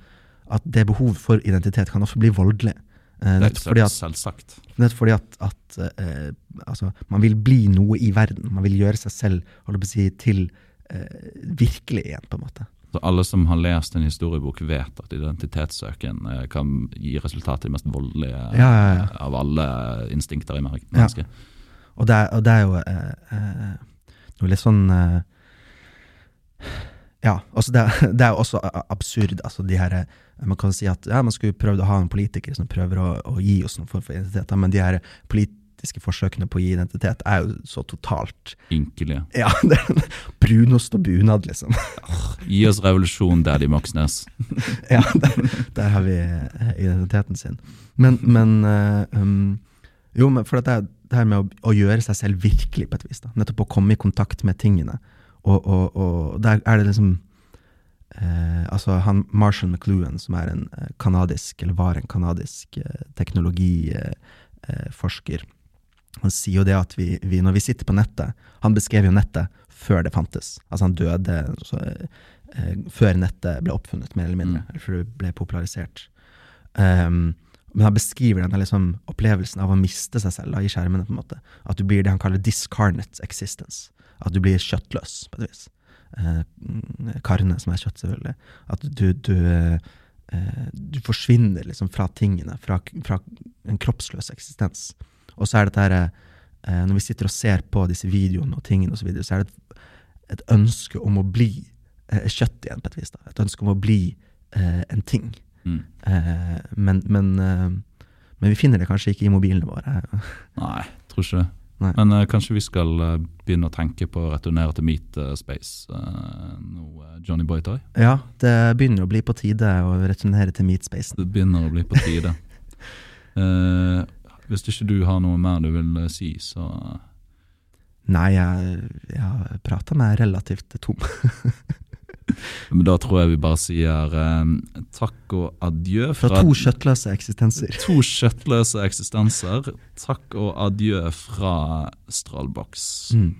at det behovet for identitet kan også bli voldelig. Eh, nettopp fordi at, selvsagt. nettopp fordi at, at eh, altså, man vil bli noe i verden. Man vil gjøre seg selv holdt på å si, til eh, virkelig igjen, på en måte. Så alle som har lest en historiebok, vet at identitetssøken eh, kan gi resultat i det mest voldelige Ja, ja, ja. av alle instinkter i mennesket. Og det er, og det er jo eh, eh, noe litt sånn eh, Ja, altså det, (laughs) det er jo også absurd. Altså de her, eh, man kan si at ja, man skulle prøvd å ha en politiker som prøver å, å gi oss noen form for identitet, men de her politiske forsøkene på å gi identitet er jo så totalt Ynkelige. Ja, (laughs) det brunost og bunad, liksom. Gi oss revolusjon, Daddy Moxnes. (laughs) Ja, der, der har vi eh, identiteten sin. Men, men eh, um, Jo, men for det, er- det her med å, å gjøre seg selv virkelig, på et vis. da. Nettopp å komme i kontakt med tingene. Og, og, og der er det liksom eh, Altså, han Marshall McLuhan, som er en eh, kanadisk, eller var en kanadisk eh, teknologiforsker, eh, han sier jo det at vi, vi, når vi sitter på nettet Han beskrev jo nettet før det fantes. Altså, han døde så, eh, før nettet ble oppfunnet, mer eller mindre. Eller før det ble popularisert. Um, men han beskriver denne liksom, opplevelsen av å miste seg selv da, i skjermene. på en måte. At du blir det han kaller discarnate existence. At du blir kjøttløs, på et vis. Eh, mm, karne, som er kjøtt, selvfølgelig. At du, du, eh, du forsvinner liksom fra tingene, fra, fra en kroppsløs eksistens. Og så er dette her eh, Når vi sitter og ser på disse videoene og tingene og så videre, så er det et, et ønske om å bli eh, kjøtt igjen, på et vis. da. Et ønske om å bli eh, en ting. Mm. Eh, men, men, eh, men vi finner det kanskje ikke i mobilene våre. (laughs) Nei, tror ikke det. Nei. Men uh, kanskje vi skal uh, begynne å tenke på å returnere til Meet uh, Space nå, Johnny Boytoy. Ja, det begynner å bli på tide å returnere til Meet Space. Det begynner å bli på tide. (laughs) Hvis ikke du har noe mer du vil eh, si, så eh, Nei, jeg, jeg prata meg relativt tom. (laughs) Men da tror jeg vi bare sier eh, takk og adjø Fra fra to kjøttløse eksistenser. to kjøttløse eksistenser. Takk og adjø fra strålboks. Mm.